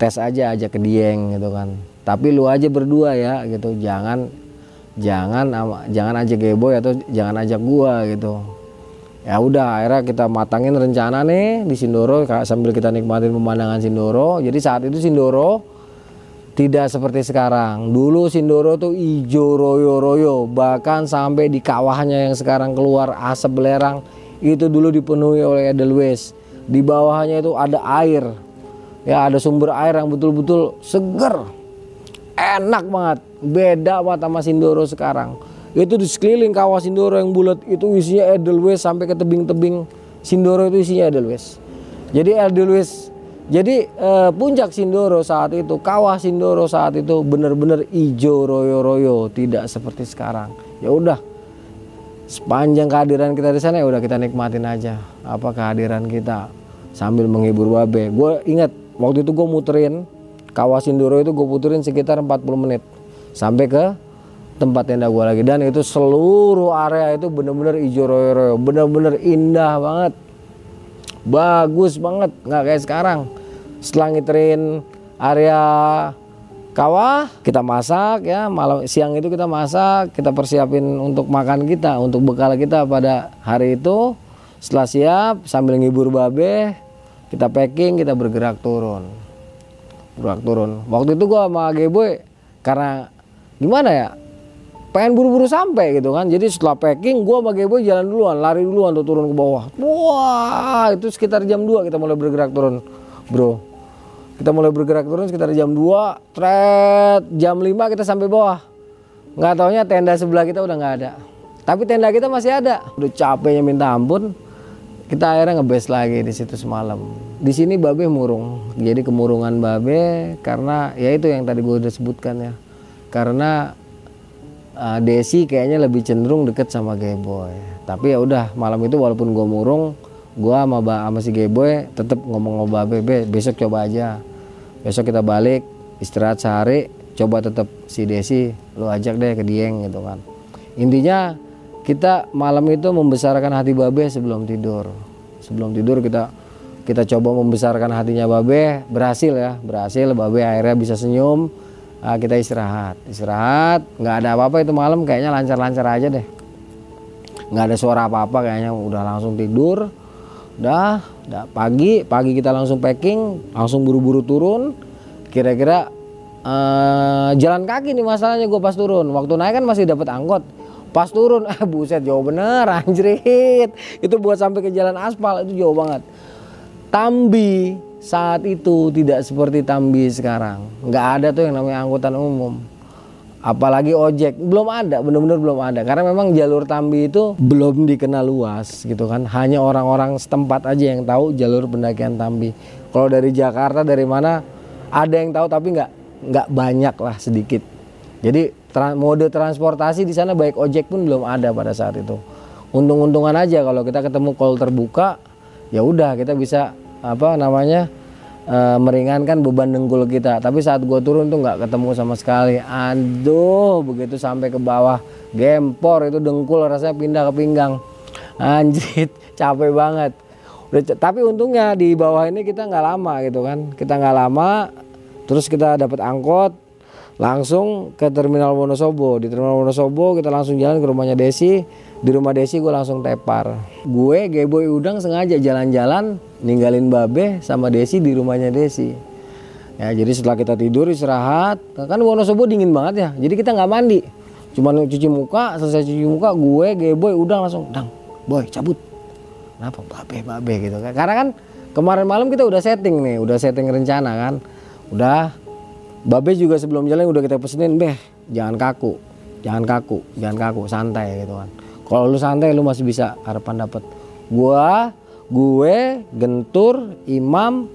tes aja aja ke Dieng gitu kan. Tapi lu aja berdua ya gitu, jangan jangan jangan ajak Geboy atau jangan ajak gua gitu. Ya udah akhirnya kita matangin rencana nih di Sindoro sambil kita nikmatin pemandangan Sindoro. Jadi saat itu Sindoro tidak seperti sekarang. Dulu Sindoro tuh ijo royo-royo bahkan sampai di kawahnya yang sekarang keluar asap belerang itu dulu dipenuhi oleh Edelweiss di bawahnya itu ada air. Ya ada sumber air yang betul-betul seger. Enak banget. Beda banget sama Sindoro sekarang. Itu di sekeliling kawah Sindoro yang bulat itu isinya Edelweiss sampai ke tebing-tebing Sindoro itu isinya Edelweiss. Jadi Edelweiss jadi eh, puncak Sindoro saat itu kawah Sindoro saat itu benar-benar hijau royo-royo tidak seperti sekarang. Ya udah sepanjang kehadiran kita di sana ya udah kita nikmatin aja. Apa kehadiran kita? Sambil menghibur babe gue ingat waktu itu gue muterin kawah Sindoro itu gue puterin sekitar 40 menit. Sampai ke tempat tenda gue lagi. Dan itu seluruh area itu bener-bener hijau royo-royo. Bener-bener indah banget. Bagus banget. Nggak kayak sekarang. Setelah ngiterin area kawah kita masak ya. Malam siang itu kita masak kita persiapin untuk makan kita untuk bekal kita pada hari itu. Setelah siap sambil ngibur babe kita packing kita bergerak turun. Bergerak turun. Waktu itu gua sama Geboy karena gimana ya pengen buru-buru sampai gitu kan. Jadi setelah packing gue sama Geboy jalan duluan lari duluan tuh turun ke bawah. Wah itu sekitar jam 2 kita mulai bergerak turun. Bro kita mulai bergerak turun sekitar jam 2 tret jam 5 kita sampai bawah. Nggak taunya tenda sebelah kita udah nggak ada. Tapi tenda kita masih ada. Udah capeknya minta ampun. Kita akhirnya ngebes lagi di situ semalam. Di sini babe murung. Jadi kemurungan babe karena ya itu yang tadi gue udah sebutkan ya. Karena uh, Desi kayaknya lebih cenderung deket sama Gayboy tapi ya udah malam itu walaupun gue murung gue sama sama si Gayboy tetap ngomong sama Babe besok coba aja besok kita balik istirahat sehari coba tetap si Desi lu ajak deh ke Dieng gitu kan. Intinya kita malam itu membesarkan hati Babe sebelum tidur. Sebelum tidur kita kita coba membesarkan hatinya Babe berhasil ya berhasil. Babe akhirnya bisa senyum uh, kita istirahat. Istirahat nggak ada apa-apa itu malam kayaknya lancar-lancar aja deh. Nggak ada suara apa-apa kayaknya udah langsung tidur udah, udah pagi pagi kita langsung packing langsung buru-buru turun. Kira-kira uh, jalan kaki nih masalahnya gue pas turun. Waktu naik kan masih dapat angkot. Pas turun eh buset jauh bener anjrit. Itu buat sampai ke jalan aspal itu jauh banget. Tambi saat itu tidak seperti Tambi sekarang. Nggak ada tuh yang namanya angkutan umum apalagi ojek belum ada benar-benar belum ada. Karena memang jalur Tambi itu belum dikenal luas gitu kan. Hanya orang-orang setempat aja yang tahu jalur pendakian Tambi. Kalau dari Jakarta dari mana ada yang tahu tapi nggak nggak banyak lah sedikit. Jadi tra mode transportasi di sana baik ojek pun belum ada pada saat itu. Untung-untungan aja kalau kita ketemu call terbuka ya udah kita bisa apa namanya e, meringankan beban dengkul kita. Tapi saat gue turun tuh nggak ketemu sama sekali. Aduh begitu sampai ke bawah. Gempor itu dengkul rasanya pindah ke pinggang. Anjrit capek banget. Udah tapi untungnya di bawah ini kita nggak lama gitu kan. Kita nggak lama terus kita dapat angkot langsung ke terminal Wonosobo. Di terminal Wonosobo kita langsung jalan ke rumahnya Desi. Di rumah Desi gue langsung tepar. Gue Geboy Udang sengaja jalan-jalan ninggalin Babe sama Desi di rumahnya Desi. Ya jadi setelah kita tidur istirahat kan Wonosobo dingin banget ya jadi kita nggak mandi. Cuman cuci muka selesai cuci muka gue Geboy Udang langsung dang boy cabut. Kenapa? Babe Babe gitu kan. Karena kan kemarin malam kita udah setting nih udah setting rencana kan. Udah Babe juga sebelum jalan udah kita pesenin, beh jangan kaku, jangan kaku, jangan kaku, santai gitu kan. Kalau lu santai lu masih bisa harapan dapat. Gua, gue, Gentur, Imam,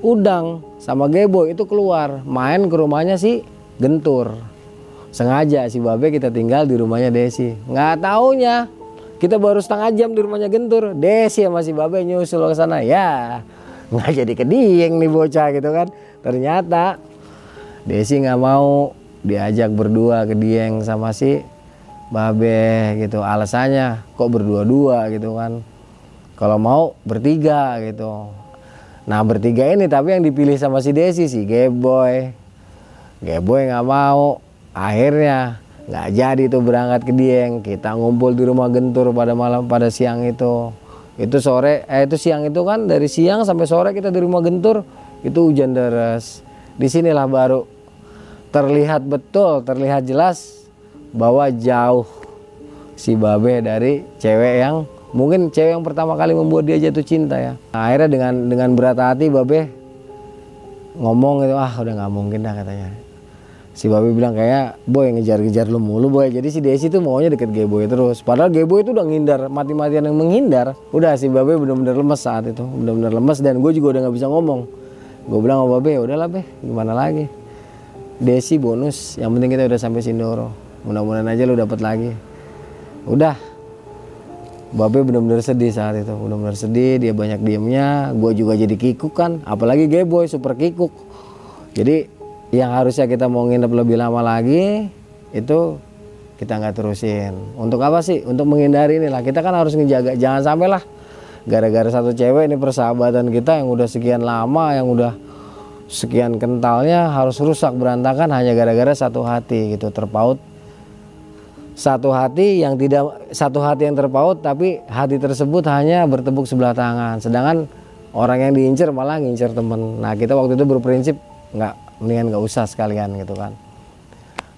Udang sama Gebo itu keluar main ke rumahnya si Gentur. Sengaja si Babe kita tinggal di rumahnya Desi. Nggak taunya kita baru setengah jam di rumahnya Gentur. Desi sama si Babe nyusul ke sana. Ya, nggak jadi keding nih bocah gitu kan. Ternyata Desi nggak mau diajak berdua ke Dieng sama si Babe gitu alasannya kok berdua-dua gitu kan kalau mau bertiga gitu. Nah bertiga ini tapi yang dipilih sama si Desi si Geboy. Geboy nggak mau. Akhirnya nggak jadi tuh berangkat ke Dieng. Kita ngumpul di rumah Gentur pada malam pada siang itu. Itu sore eh itu siang itu kan dari siang sampai sore kita di rumah Gentur itu hujan deras. Di sinilah baru terlihat betul terlihat jelas bahwa jauh si Babe dari cewek yang mungkin cewek yang pertama kali membuat dia jatuh cinta ya. Nah, akhirnya dengan dengan berat hati Babe ngomong gitu ah udah nggak mungkin dah katanya. Si Babe bilang kayak boy ngejar-ngejar lu mulu boy. Jadi si Desi tuh maunya deket Geboy terus. Padahal Geboy itu udah ngindar mati-matian yang menghindar. Udah si Babe bener-bener lemes saat itu bener-bener lemes. Dan gue juga udah nggak bisa ngomong. Gue bilang sama babe udahlah be gimana lagi? Desi bonus yang penting kita udah sampai Sindoro. Mudah-mudahan aja lu dapat lagi. Udah babe bener-bener sedih saat itu bener-bener sedih dia banyak diemnya gue juga jadi kikuk kan apalagi boy super kikuk. Jadi yang harusnya kita mau nginep lebih lama lagi itu kita nggak terusin. Untuk apa sih? Untuk menghindari inilah kita kan harus ngejaga jangan sampai lah. Gara-gara satu cewek ini persahabatan kita yang udah sekian lama yang udah sekian kentalnya harus rusak berantakan hanya gara-gara satu hati gitu terpaut satu hati yang tidak satu hati yang terpaut tapi hati tersebut hanya bertepuk sebelah tangan. Sedangkan orang yang diincar malah ngincer temen. Nah kita waktu itu berprinsip nggak mendingan nggak usah sekalian gitu kan.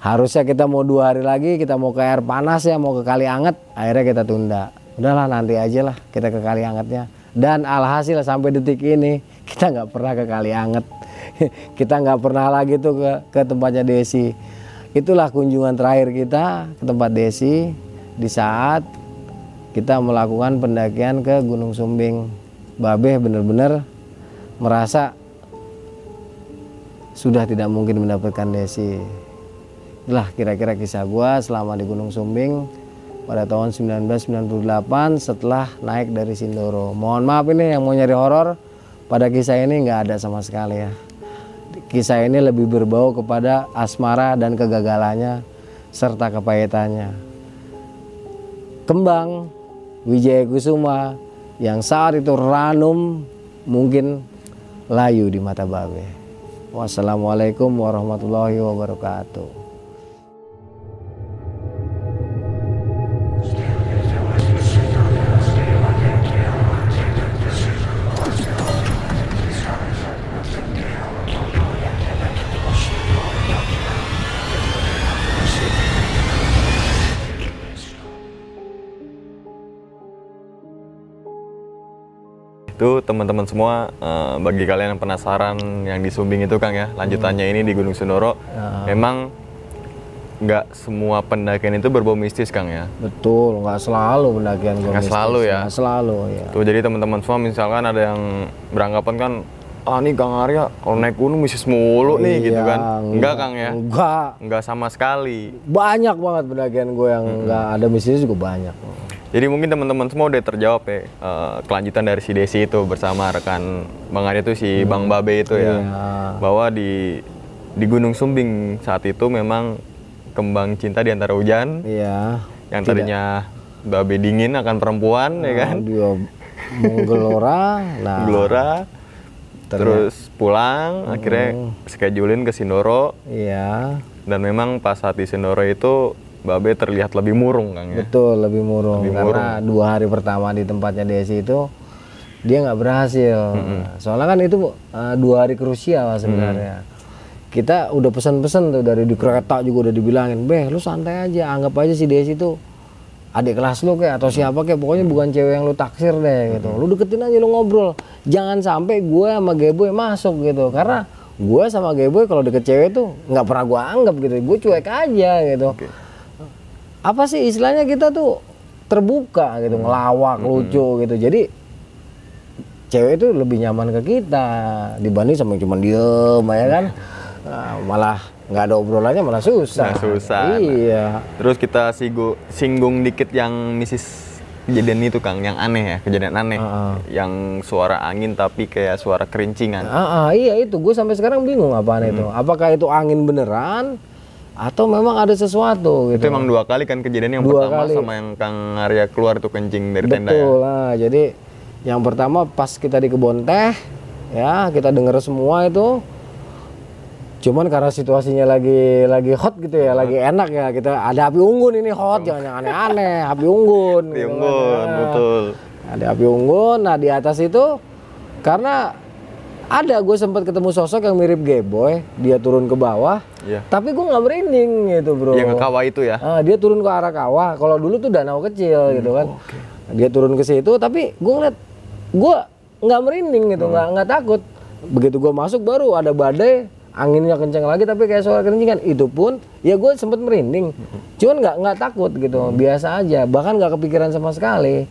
Harusnya kita mau dua hari lagi kita mau ke air panas ya mau ke kali anget akhirnya kita tunda. Udahlah nanti aja lah kita ke kali angetnya. Dan alhasil sampai detik ini kita nggak pernah ke kali anget. Kita nggak pernah lagi tuh ke, ke tempatnya Desi itulah kunjungan terakhir kita ke tempat Desi di saat kita melakukan pendakian ke Gunung Sumbing Babeh bener-bener merasa sudah tidak mungkin mendapatkan Desi itulah kira-kira kisah gua selama di Gunung Sumbing pada tahun 1998 setelah naik dari Sindoro. Mohon maaf ini yang mau nyari horor pada kisah ini nggak ada sama sekali ya. Kisah ini lebih berbau kepada asmara dan kegagalannya serta kepahitannya. Kembang Wijaya Kusuma yang saat itu ranum mungkin layu di mata babe. Wassalamualaikum warahmatullahi wabarakatuh. Itu teman-teman semua eh, bagi kalian yang penasaran yang di Sumbing itu Kang ya lanjutannya ini di Gunung Sindoro memang nggak semua pendakian itu berbau mistis Kang ya Betul, nggak selalu pendakian gue Nggak mistis. selalu ya? Nggak selalu ya. tuh jadi teman-teman semua misalkan ada yang beranggapan kan ah nih Kang Arya kalau naik gunung mistis mulu nih gitu Iya, kan enggak Kang ya Enggak. enggak sama sekali Banyak banget pendakian gue yang nggak ada mistis juga banyak. Jadi mungkin teman-teman semua udah terjawab ya eh, kelanjutan dari si Desi itu bersama rekan Bang Arya itu si Bang Babe itu ya. Iya. Bahwa di di Gunung Sumbing saat itu memang kembang cinta di antara hujan Iya. yang tadinya Babe dingin akan perempuan ya kan. Dia menggelora. Nah, Gelora terus pulang akhirnya schedulein ke Sindoro iya. dan memang pas saat di Sindoro itu Babe terlihat lebih murung Kang ya. Betul, lebih murung. Lebih Karena dua hari pertama di tempatnya Desi itu dia nggak berhasil. Soalnya kan itu uh, dua hari krusial sebenarnya. Kita udah pesan-pesan tuh dari di kereta juga udah dibilangin, beh lu santai aja, anggap aja si Desi tuh adik kelas lu kayak atau siapa kayak pokoknya bukan cewek yang lu taksir deh gitu. Lu deketin aja lu ngobrol. Jangan sampai gue sama Geboy masuk gitu. Karena gue sama Geboy kalau deket cewek tuh nggak pernah gue anggap gitu. Gue cuek aja gitu apa sih istilahnya kita tuh terbuka gitu ngelawak lucu gitu. Jadi cewek itu lebih nyaman ke kita dibanding sama cuma diem ya kan? Nah, malah nggak ada obrolannya malah susah. Nah, susah. iya. Terus kita sigo, singgung dikit yang misis kejadian itu Kang, yang aneh ya, kejadian aneh. Yang suara angin tapi kayak suara kerincingan. Ah, ah, iya itu. Gue sampai sekarang bingung apaan itu. Apakah itu angin beneran atau memang ada sesuatu Itu gitu emang dua kali kan kejadian yang Dua pertama kali. sama yang Kang Arya keluar itu kencing dari tenda ya. Betul lah. Jadi yang pertama pas kita di kebun teh, ya kita denger semua itu. Cuman karena situasinya lagi lagi hot gitu ya, lagi enak ya kita ada api unggun ini hot, jangan yang aneh-aneh, api unggun. Di gitu kan. Unggun, Ya. betul. Ada api unggun. Nah di atas itu karena ada gue sempat ketemu sosok yang mirip Geboy, dia turun ke bawah, Iya. tapi gue nggak merinding gitu bro. Yang ke kawah itu ya. Ah, dia turun ke arah kawah. Kalau dulu tuh danau kecil gitu kan. Dia turun ke situ, tapi gue ngeliat, gue nggak merinding gitu, nggak nggak takut. Begitu gue masuk baru ada badai, anginnya kencang lagi, tapi kayak suara kerincingan. Itu pun, ya gue sempet merinding. Cuman nggak nggak takut gitu, biasa aja. Bahkan nggak kepikiran sama sekali.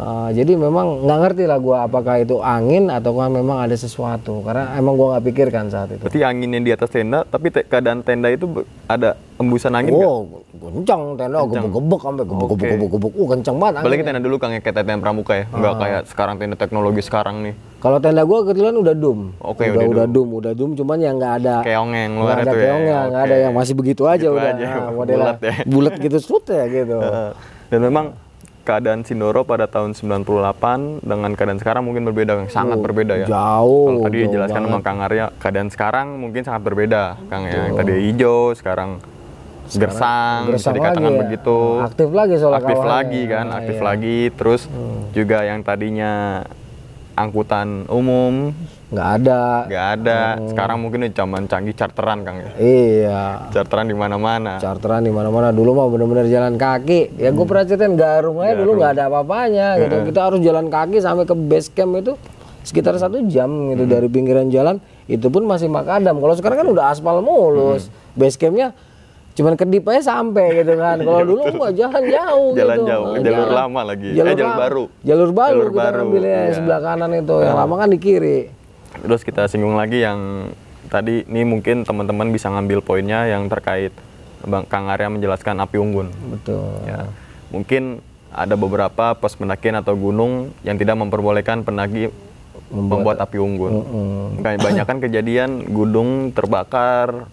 Ah, jadi memang nggak ngerti lah gue apakah itu angin atau memang ada sesuatu karena emang gue nggak pikirkan saat itu. Berarti anginnya di atas tenda, tapi te- keadaan tenda itu ada embusan angin nggak? Oh, kencang tenda, gebek-gebek sampai gebek-gebek-gebek. Uh, kencang banget. Apalagi anginnya. tenda dulu Kang ya kayak tenda pramuka ya, nggak kayak sekarang tenda teknologi sekarang nih. Kalau tenda gua kebetulan udah dum. Oke, udah udah dum, udah dum cuman yang nggak ada Keongeng nggak luar ada itu ya. keongnya, nggak ada yang masih begitu aja Gitu udah. aja, Nah, modelnya bulat ya. bulat gitu sut ya gitu. Heeh. Dan memang keadaan Sindoro pada tahun 98 dengan keadaan sekarang mungkin berbeda, sangat berbeda ya. Jauh. Kalau tadi jauh dijelaskan banget. sama Kang Arya, keadaan sekarang mungkin sangat berbeda, Kang ya. Yang tadi hijau, sekarang gersang, bisa Gersang dikatakan lagi ya. begitu. Aktif lagi soalnya Aktif lagi kan, Nah, aktif iya. lagi. Terus juga yang tadinya angkutan umum Nggak ada. nggak ada. Hmm. Sekarang mungkin zaman canggih charteran, Kang ya. Iya. Charteran di mana-mana. Charteran di mana-mana dulu mah bener-bener jalan kaki. Ya gue pernah ceritain Garung aja dulu nggak ada apa-apanya gitu. Kita harus jalan kaki sampai ke base camp itu sekitar satu jam gitu dari pinggiran jalan. Itu pun masih makadam. Kalau sekarang kan udah aspal mulus. Base campnya cuman kedip aja sampai gitu kan. Kalau dulu gua jalan jauh Jalan gitu. jauh, Nah, jalur jalan- lama lagi. Eh, jalur baru. Jalur baru Jalur kita baru, ngambilnya iya. sebelah kanan itu. Yang lama kan di kiri. Terus kita singgung lagi yang tadi ini mungkin teman-teman bisa ngambil poinnya yang terkait Bang Kang Arya menjelaskan api unggun. Betul. Ya. Mungkin ada beberapa pos pendakian atau gunung yang tidak memperbolehkan pendaki membuat, api unggun. Kayak banyak kan kejadian gunung terbakar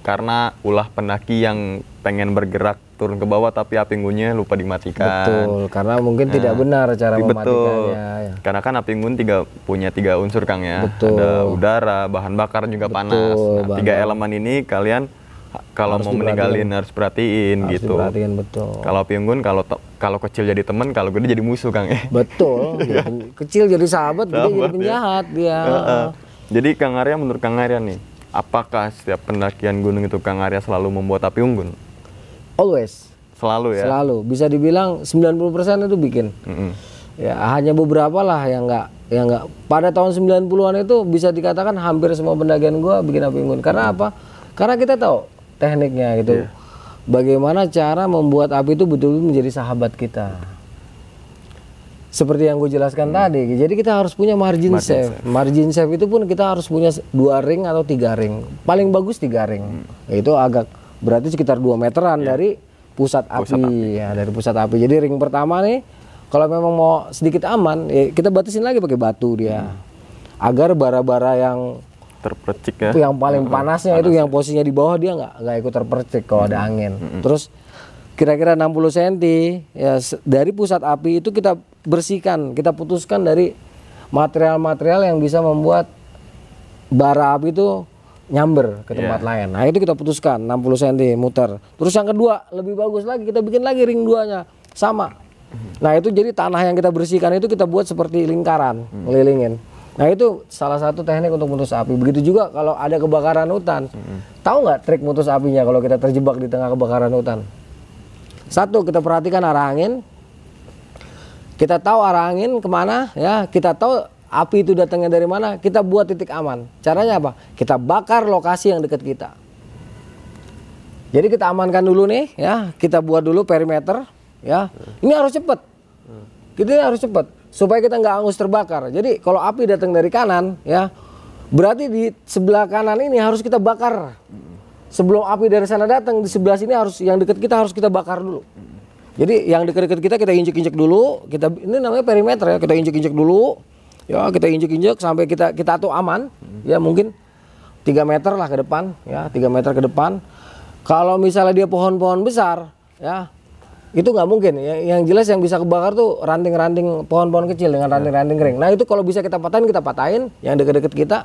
karena ulah pendaki yang pengen bergerak turun ke bawah tapi api unggunnya lupa dimatikan. Betul, karena mungkin tidak benar cara Betul. mematikannya. ya. Karena kan api unggun tiga punya tiga unsur Kang ya. Betul. Ada udara, bahan bakar juga panas. Nah, tiga elemen ini kalian kalau mau meninggalin harus perhatiin Harus gitu. diperhatiin betul. Kalau api unggun kalau kalau kecil jadi teman, kalau gede jadi musuh Kang ya. Betul. Pen- Kecil jadi sahabat, gede jadi Sahabat, ya. penjahat dia. Heeh. Jadi Kang Arya menurut Kang Arya nih, apakah setiap pendakian gunung itu Kang Arya selalu membuat api unggun? Always. Selalu ya. Selalu. Bisa dibilang 90% itu bikin. Mm-mm. Ya hanya beberapa lah yang nggak ya enggak. Pada tahun 90-an itu bisa dikatakan hampir semua pendakian gua bikin api unggun. Karena apa? Karena kita tahu tekniknya gitu. Bagaimana cara membuat api itu betul-betul menjadi sahabat kita. Seperti yang gue jelaskan tadi, jadi kita harus punya margin, safe. Margin safe itu pun kita harus punya dua ring atau tiga ring. Paling bagus tiga ring. Itu agak berarti sekitar 2 meteran dari pusat, api, ya dari pusat api. Jadi ring pertama nih, kalau memang mau sedikit aman, ya kita batasin lagi pakai batu dia, agar bara-bara yang terpercik ya. Yang paling panasnya itu yang posisinya di bawah dia nggak nggak ikut terpercik kalau ada angin. Terus kira-kira 60 cm ya dari pusat api itu kita bersihkan, kita putuskan dari material-material yang bisa membuat bara api itu nyamber ke tempat lain. Nah, itu kita putuskan 60 cm muter. Terus yang kedua, lebih bagus lagi kita bikin lagi ring duanya sama. Nah, itu jadi tanah yang kita bersihkan itu kita buat seperti lingkaran, ngelilingin. Nah, itu salah satu teknik untuk mutus api. Begitu juga kalau ada kebakaran hutan. Tahu nggak trik mutus apinya kalau kita terjebak di tengah kebakaran hutan? Satu, kita perhatikan arah angin. Kita tahu arah angin ke mana, ya. Kita tahu api itu datangnya dari mana. Kita buat titik aman. Caranya apa? Kita bakar lokasi yang dekat kita. Jadi kita amankan dulu nih, ya. Kita buat dulu perimeter, ya. Ini harus cepat. Kita harus cepat supaya kita nggak angus terbakar. Jadi kalau api datang dari kanan, ya, berarti di sebelah kanan ini harus kita bakar. Sebelum api dari sana datang di sebelah sini harus yang dekat kita harus kita bakar dulu. Jadi yang dekat-dekat kita kita injek-injek dulu. Kita ini namanya perimeter ya. Kita injek-injek dulu. Ya kita injek-injek sampai kita kita tuh aman. Ya mungkin 3 meter lah ke depan. Ya 3 meter ke depan. Kalau misalnya dia pohon-pohon besar, ya itu nggak mungkin. Ya, yang jelas yang bisa kebakar tuh ranting-ranting pohon-pohon kecil dengan ranting-ranting kering. Nah itu kalau bisa kita patahin kita patahin. Yang dekat-dekat kita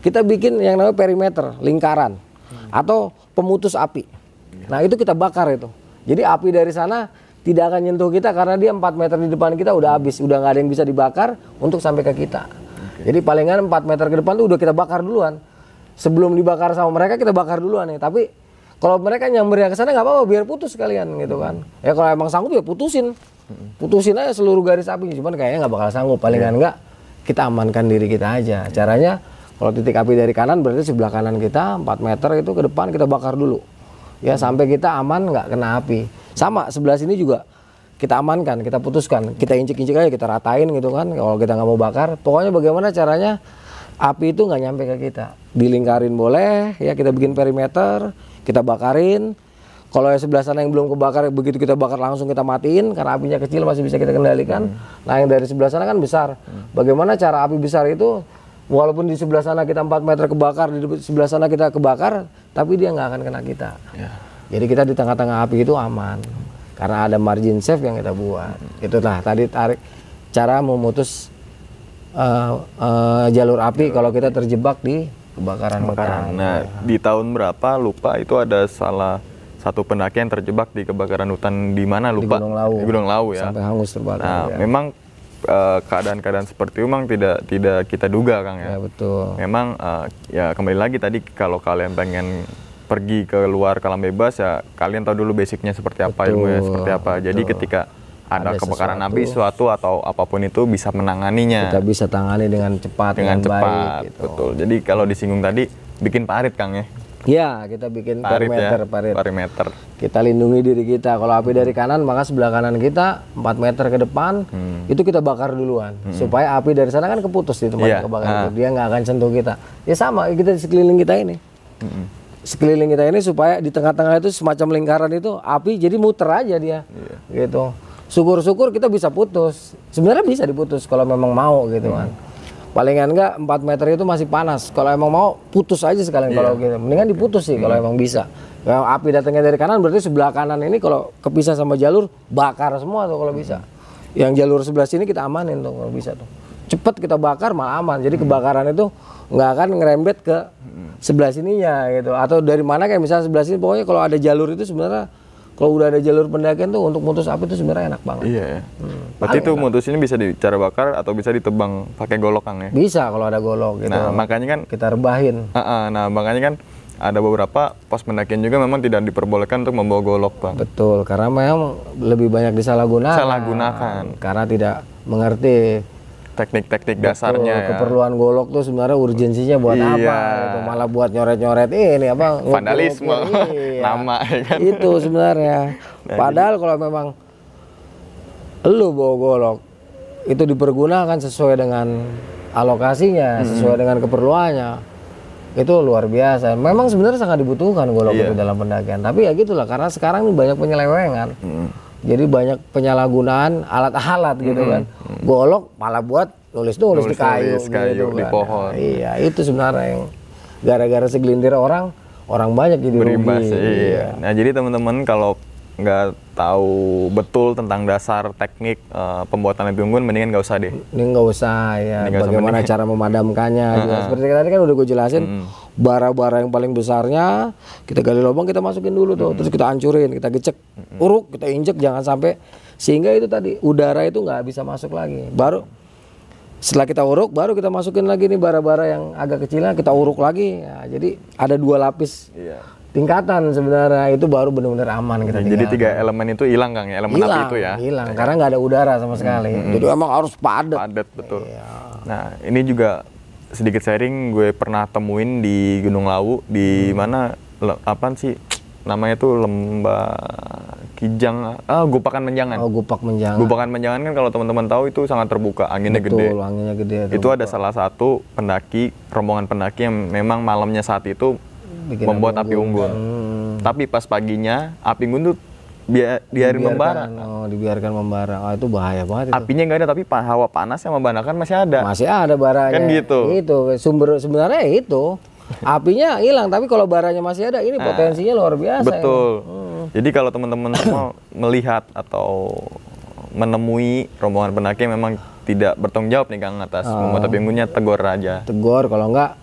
kita bikin yang namanya perimeter lingkaran atau pemutus api. Nah itu kita bakar itu. Jadi api dari sana tidak akan nyentuh kita karena dia 4 meter di depan kita udah habis, udah nggak ada yang bisa dibakar untuk sampai ke kita. Jadi palingan 4 meter ke depan tuh udah kita bakar duluan. Sebelum dibakar sama mereka kita bakar duluan nih. Tapi kalau mereka nyambernya ke sana nggak apa-apa biar putus kalian gitu kan. Ya kalau emang sanggup ya putusin. Putusin aja seluruh garis api. Cuman kayaknya nggak bakal sanggup. Palingan nggak kita amankan diri kita aja. Caranya kalau titik api dari kanan berarti sebelah kanan kita 4 meter itu ke depan kita bakar dulu. Ya sampai kita aman nggak kena api. Sama sebelah sini juga kita amankan, kita putuskan, kita injek-injek aja, kita ratain gitu kan. Kalau kita nggak mau bakar, pokoknya bagaimana caranya api itu nggak nyampe ke kita. Dilingkarin boleh, ya kita bikin perimeter, kita bakarin. Kalau yang sebelah sana yang belum kebakar, begitu kita bakar langsung kita matiin karena apinya kecil masih bisa kita kendalikan. Nah yang dari sebelah sana kan besar. Bagaimana cara api besar itu? Walaupun di sebelah sana kita 4 meter kebakar, di sebelah sana kita kebakar, tapi dia nggak akan kena kita. Jadi kita di tengah-tengah api itu aman karena ada margin safe yang kita buat. Itulah tadi tarik cara memutus eh, eh, jalur api kalau kita terjebak di kebakaran hutan. Nah, di tahun berapa lupa itu ada salah satu pendaki yang terjebak di kebakaran hutan di mana lupa? Gunung Lawu. Di Gunung Lawu ya. Sampai hangus terbakar. Nah, ya. memang eh, keadaan-keadaan seperti itu memang tidak tidak kita duga Kang Ya, ya. betul. Memang eh, ya kembali lagi tadi kalau kalian pengen pergi ke luar kalam bebas ya kalian tahu dulu basicnya seperti apa Betul, ilmunya seperti apa. Jadi ketika ada, Ada kebakaran sesuatu. api suatu atau apa pun itu bisa menanganinya Kita bisa tangani dengan cepat dengan cepat. baik gitu. Betul. Jadi kalau disinggung tadi bikin parit Kang ya. Ya, kita bikin Parit perimeter, ya. parit. Perimeter. Kita lindungi diri kita. Kalau api dari kanan, maka sebelah kanan kita 4 meter ke depan itu kita bakar duluan supaya api dari sana kan keputus di tempat Iya, kebakaran ah. itu. Dia nggak akan sentuh kita. Ya sama kita di sekeliling kita ini. Sekeliling kita ini supaya di tengah-tengah itu semacam lingkaran itu api jadi muter aja dia. Gitu. Syukur-syukur kita bisa putus. Sebenarnya bisa diputus kalau memang mau gitu kan. Palingan enggak 4 meter itu masih panas. Kalau emang mau putus aja sekalian kalau gitu. Mendingan diputus sih kalau emang bisa. Kalau api datangnya dari kanan berarti sebelah kanan ini kalau kepisah sama jalur bakar semua tuh kalau bisa. Yang jalur sebelah sini kita amanin tuh kalau bisa tuh. Cepet kita bakar malah aman. Jadi kebakaran itu nggak akan ngerembet ke sebelah sininya gitu. Atau dari mana kayak misalnya sebelah sini pokoknya kalau ada jalur itu sebenarnya kalau udah ada jalur pendakian tuh untuk mutus api itu sebenarnya enak banget. Iya ya. Berarti itu mutus ini bisa dicara bakar atau bisa ditebang pakai golok Kang ya. Bisa kalau ada golok gitu. Nah, makanya kan kita rebahin. Ah, ah, nah makanya kan ada beberapa pos pendakian juga memang tidak diperbolehkan untuk membawa golok bang. Betul, karena memang lebih banyak disalahgunakan. Salahgunakan. Karena tidak mengerti teknik-teknik dasarnya ya. keperluan golok tuh sebenarnya urgensinya buat Iya. apa gitu. malah buat nyoret-nyoret ini apa. Vandalisme. Iya. Nama, ya kan? Nah, itu sebenarnya padahal kalau memang lu bawa golok itu dipergunakan sesuai dengan alokasinya sesuai dengan keperluannya itu luar biasa memang sebenarnya sangat dibutuhkan golok Iya. itu dalam pendakian tapi ya gitulah karena sekarang ini banyak penyelewengan jadi banyak penyalahgunaan alat-alat gitu kan golok malah buat nulis-nulis di kayu, Nulis-nulis kayu, gitu di kan. pohon. Nah, iya itu sebenarnya yang gara-gara segelintir orang orang banyak jadi berimbas rugi iya. Nah jadi teman-teman kalau nggak tahu betul tentang dasar teknik eh, pembuatan api unggun, mendingan nggak usah deh. Ini nggak usah ya, Ini nggak usah bagaimana cara memadamkannya. juga. Seperti tadi kan udah gue jelasin, bara-bara yang paling besarnya kita gali lubang kita masukin dulu tuh, terus kita hancurin, kita gecek, uruk, kita injek, jangan sampai sehingga itu tadi udara itu nggak bisa masuk lagi. Baru setelah kita uruk, baru kita masukin lagi nih bara-bara yang agak kecilnya kita uruk lagi. Ya, jadi ada dua lapis Iya. Tingkatan sebenarnya itu baru benar-benar aman kita Jadi tiga elemen itu hilang kang, ya? elemen api itu ya. hilang karena nggak ada udara sama sekali. Jadi emang harus padat. Padat betul. Iya. Nah ini juga sedikit sharing gue pernah temuin di Gunung Lawu Hmm. di mana le- apaan sih namanya tuh lembah Kijang ah Gupakan Menjangan. Oh, gupak menjangan. Gupakan Menjangan kan kalau teman-teman tahu itu sangat terbuka, anginnya gede. Betul, anginnya gede. Itu ada salah satu pendaki, rombongan pendaki yang memang malamnya saat itu Bikin membuat api unggun. Hmm. Tapi pas paginya api unggun tuh bia- biarin membara. Oh, dibiarkan membara. Oh, itu bahaya banget itu. Apinya nggak ada tapi hawa panas yang membanakan masih ada. Masih ada baranya. Kan gitu. Itu sumber sebenarnya itu. Apinya hilang, tapi kalau baranya masih ada, ini potensinya luar biasa. Nah, Betul. Hmm. Jadi kalau teman-teman semua melihat atau menemui rombongan pendaki yang memang tidak bertanggung jawab nih Kang atas Oh. membuat api unggunnya tegur aja. Tegur kalau enggak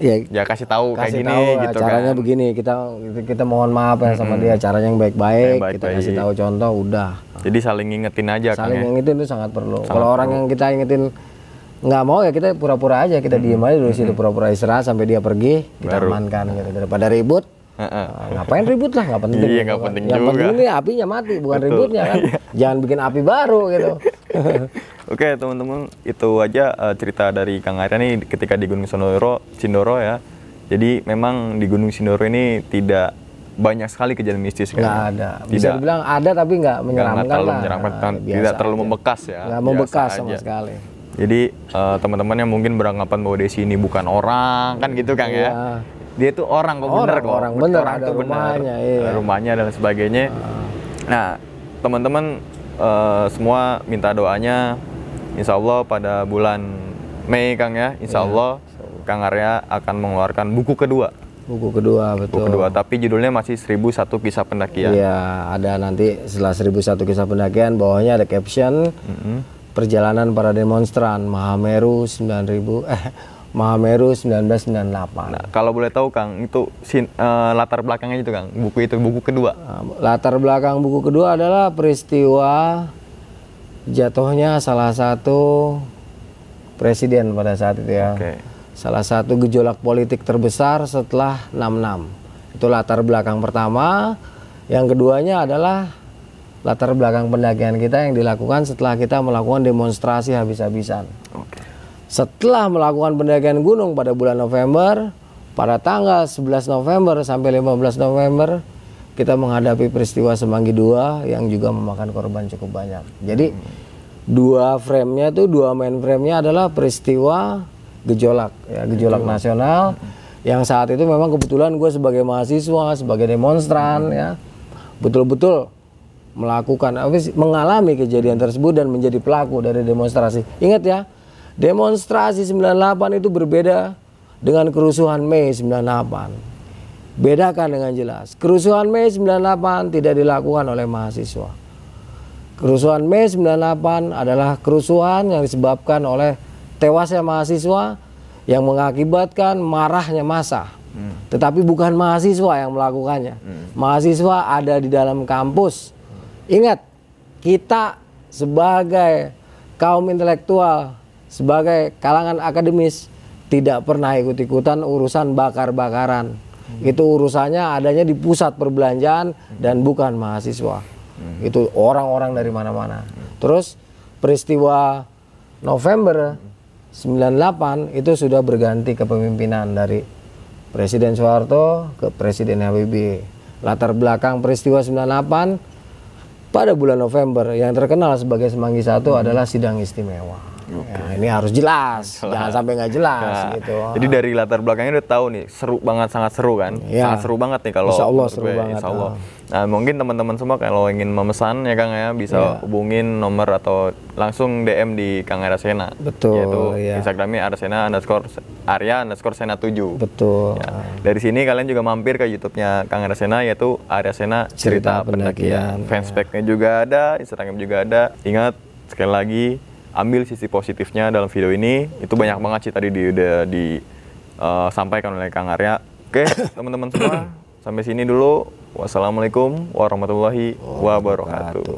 ya Ya kasih tahu kayak kasih gini tahu gitu caranya kan. begini kita kita mohon maaf ya sama dia caranya yang baik-baik Yang kita kasih tahu contoh udah. Jadi saling ngingetin aja saling ya. ingetin itu sangat perlu. Kalau orang yang kita ingetin nggak mau ya kita pura-pura aja kita diem aja dulu situ pura-pura istirahat sampai dia pergi kita amankan gitu. Daripada ribut. Nah, ngapain ribut lah nggak penting. Iya, nggak kan. penting yang juga. penting ini apinya mati bukan ributnya kan. Jangan bikin api baru gitu Oke teman-teman itu aja eh, cerita dari Kang Arya nih ketika di Gunung Sindoro, Sindoro ya. Jadi memang di Gunung Sindoro ini tidak banyak sekali kejadian mistis kan. nggak ada bisa Tidak. dibilang ada tapi nggak menyeramkan terlalu lah menyeramkan, Nah, tidak terlalu aja. membekas ya. nggak biasa membekas sama aja. sekali Jadi eh, teman-teman yang mungkin beranggapan bahwa Desi ini bukan orang kan gitu Kang Iya. ya. Dia itu orang kok bener Orang, kok. orang bener, Orang ada bener. rumahnya, iya. Ada rumahnya dan sebagainya. Nah, teman-teman eh, semua minta doanya Insya Allah pada bulan Mei Kang ya, Iya. Insya Allah Kang Arya akan mengeluarkan buku kedua. buku kedua betul Buku kedua, tapi judulnya masih 1001 kisah pendakian. Iya, ada nanti setelah 1001 kisah pendakian bawahnya ada caption perjalanan para demonstran Mahameru 9000 eh Mahameru 1998. Nah, kalau boleh tahu Kang, itu sin- eh, latar belakangnya itu Kang, buku itu buku kedua. Latar belakang buku kedua adalah peristiwa jatuhnya salah satu presiden pada saat itu ya. Oke. Salah satu gejolak politik terbesar setelah 66. Itu latar belakang pertama. Yang keduanya adalah latar belakang pendakian kita yang dilakukan setelah kita melakukan demonstrasi habis-habisan. Oke. Setelah melakukan pendakian gunung pada bulan November, pada tanggal 11 November sampai 15 November, kita menghadapi peristiwa Semanggi II yang juga memakan korban cukup banyak. Jadi dua frame-nya itu dua main frame-nya adalah peristiwa gejolak, ya gejolak nasional yang saat itu memang kebetulan gue sebagai mahasiswa, sebagai demonstran ya, betul-betul melakukan mengalami kejadian tersebut dan menjadi pelaku dari demonstrasi. Ingat ya, demonstrasi 98 itu berbeda dengan kerusuhan Mei 98. Bedakan dengan jelas. Kerusuhan Mei 98 tidak dilakukan oleh mahasiswa. Kerusuhan Mei 98 adalah kerusuhan yang disebabkan oleh tewasnya mahasiswa yang mengakibatkan marahnya massa. Tetapi bukan mahasiswa yang melakukannya. Mahasiswa ada di dalam kampus. Ingat, kita sebagai kaum intelektual, sebagai kalangan akademis tidak pernah ikut-ikutan urusan bakar-bakaran. Itu urusannya adanya di pusat perbelanjaan dan bukan mahasiswa. Itu orang-orang dari mana-mana. Terus peristiwa November 98 itu sudah berganti kepemimpinan dari Presiden Soeharto ke Presiden Habibie. Latar belakang peristiwa 98 pada bulan November yang terkenal sebagai Semanggi Satu adalah sidang istimewa. Ya, ini harus jelas, jangan sampai nggak jelas Nah, gitu. Jadi dari latar belakangnya udah tahu nih, seru banget, sangat seru kan? Iya. Sangat seru banget nih kalau Insya Allah seru gue, banget, Insya Allah. ah. Nah mungkin teman-teman semua kalau ingin memesan ya Kang ya bisa Iya. hubungin nomor atau langsung DM di Kang Arasena. Betul, Yaitu iya. Instagramnya Arasena underscore Arya underscore Sena 7. Betul. Ya. Dari sini kalian juga mampir ke YouTube-nya Kang Arasena yaitu Arasena Cerita Cerita, Pendakian, Pendakian. Fanspage-nya juga ada, Instagram juga ada. Ingat sekali lagi ambil sisi positifnya dalam video ini. Itu banyak banget sih tadi di, udah disampaikan oleh Kang Arya. Oke, teman-teman semua, sampai sini dulu. Wassalamualaikum warahmatullahi wabarakatuh.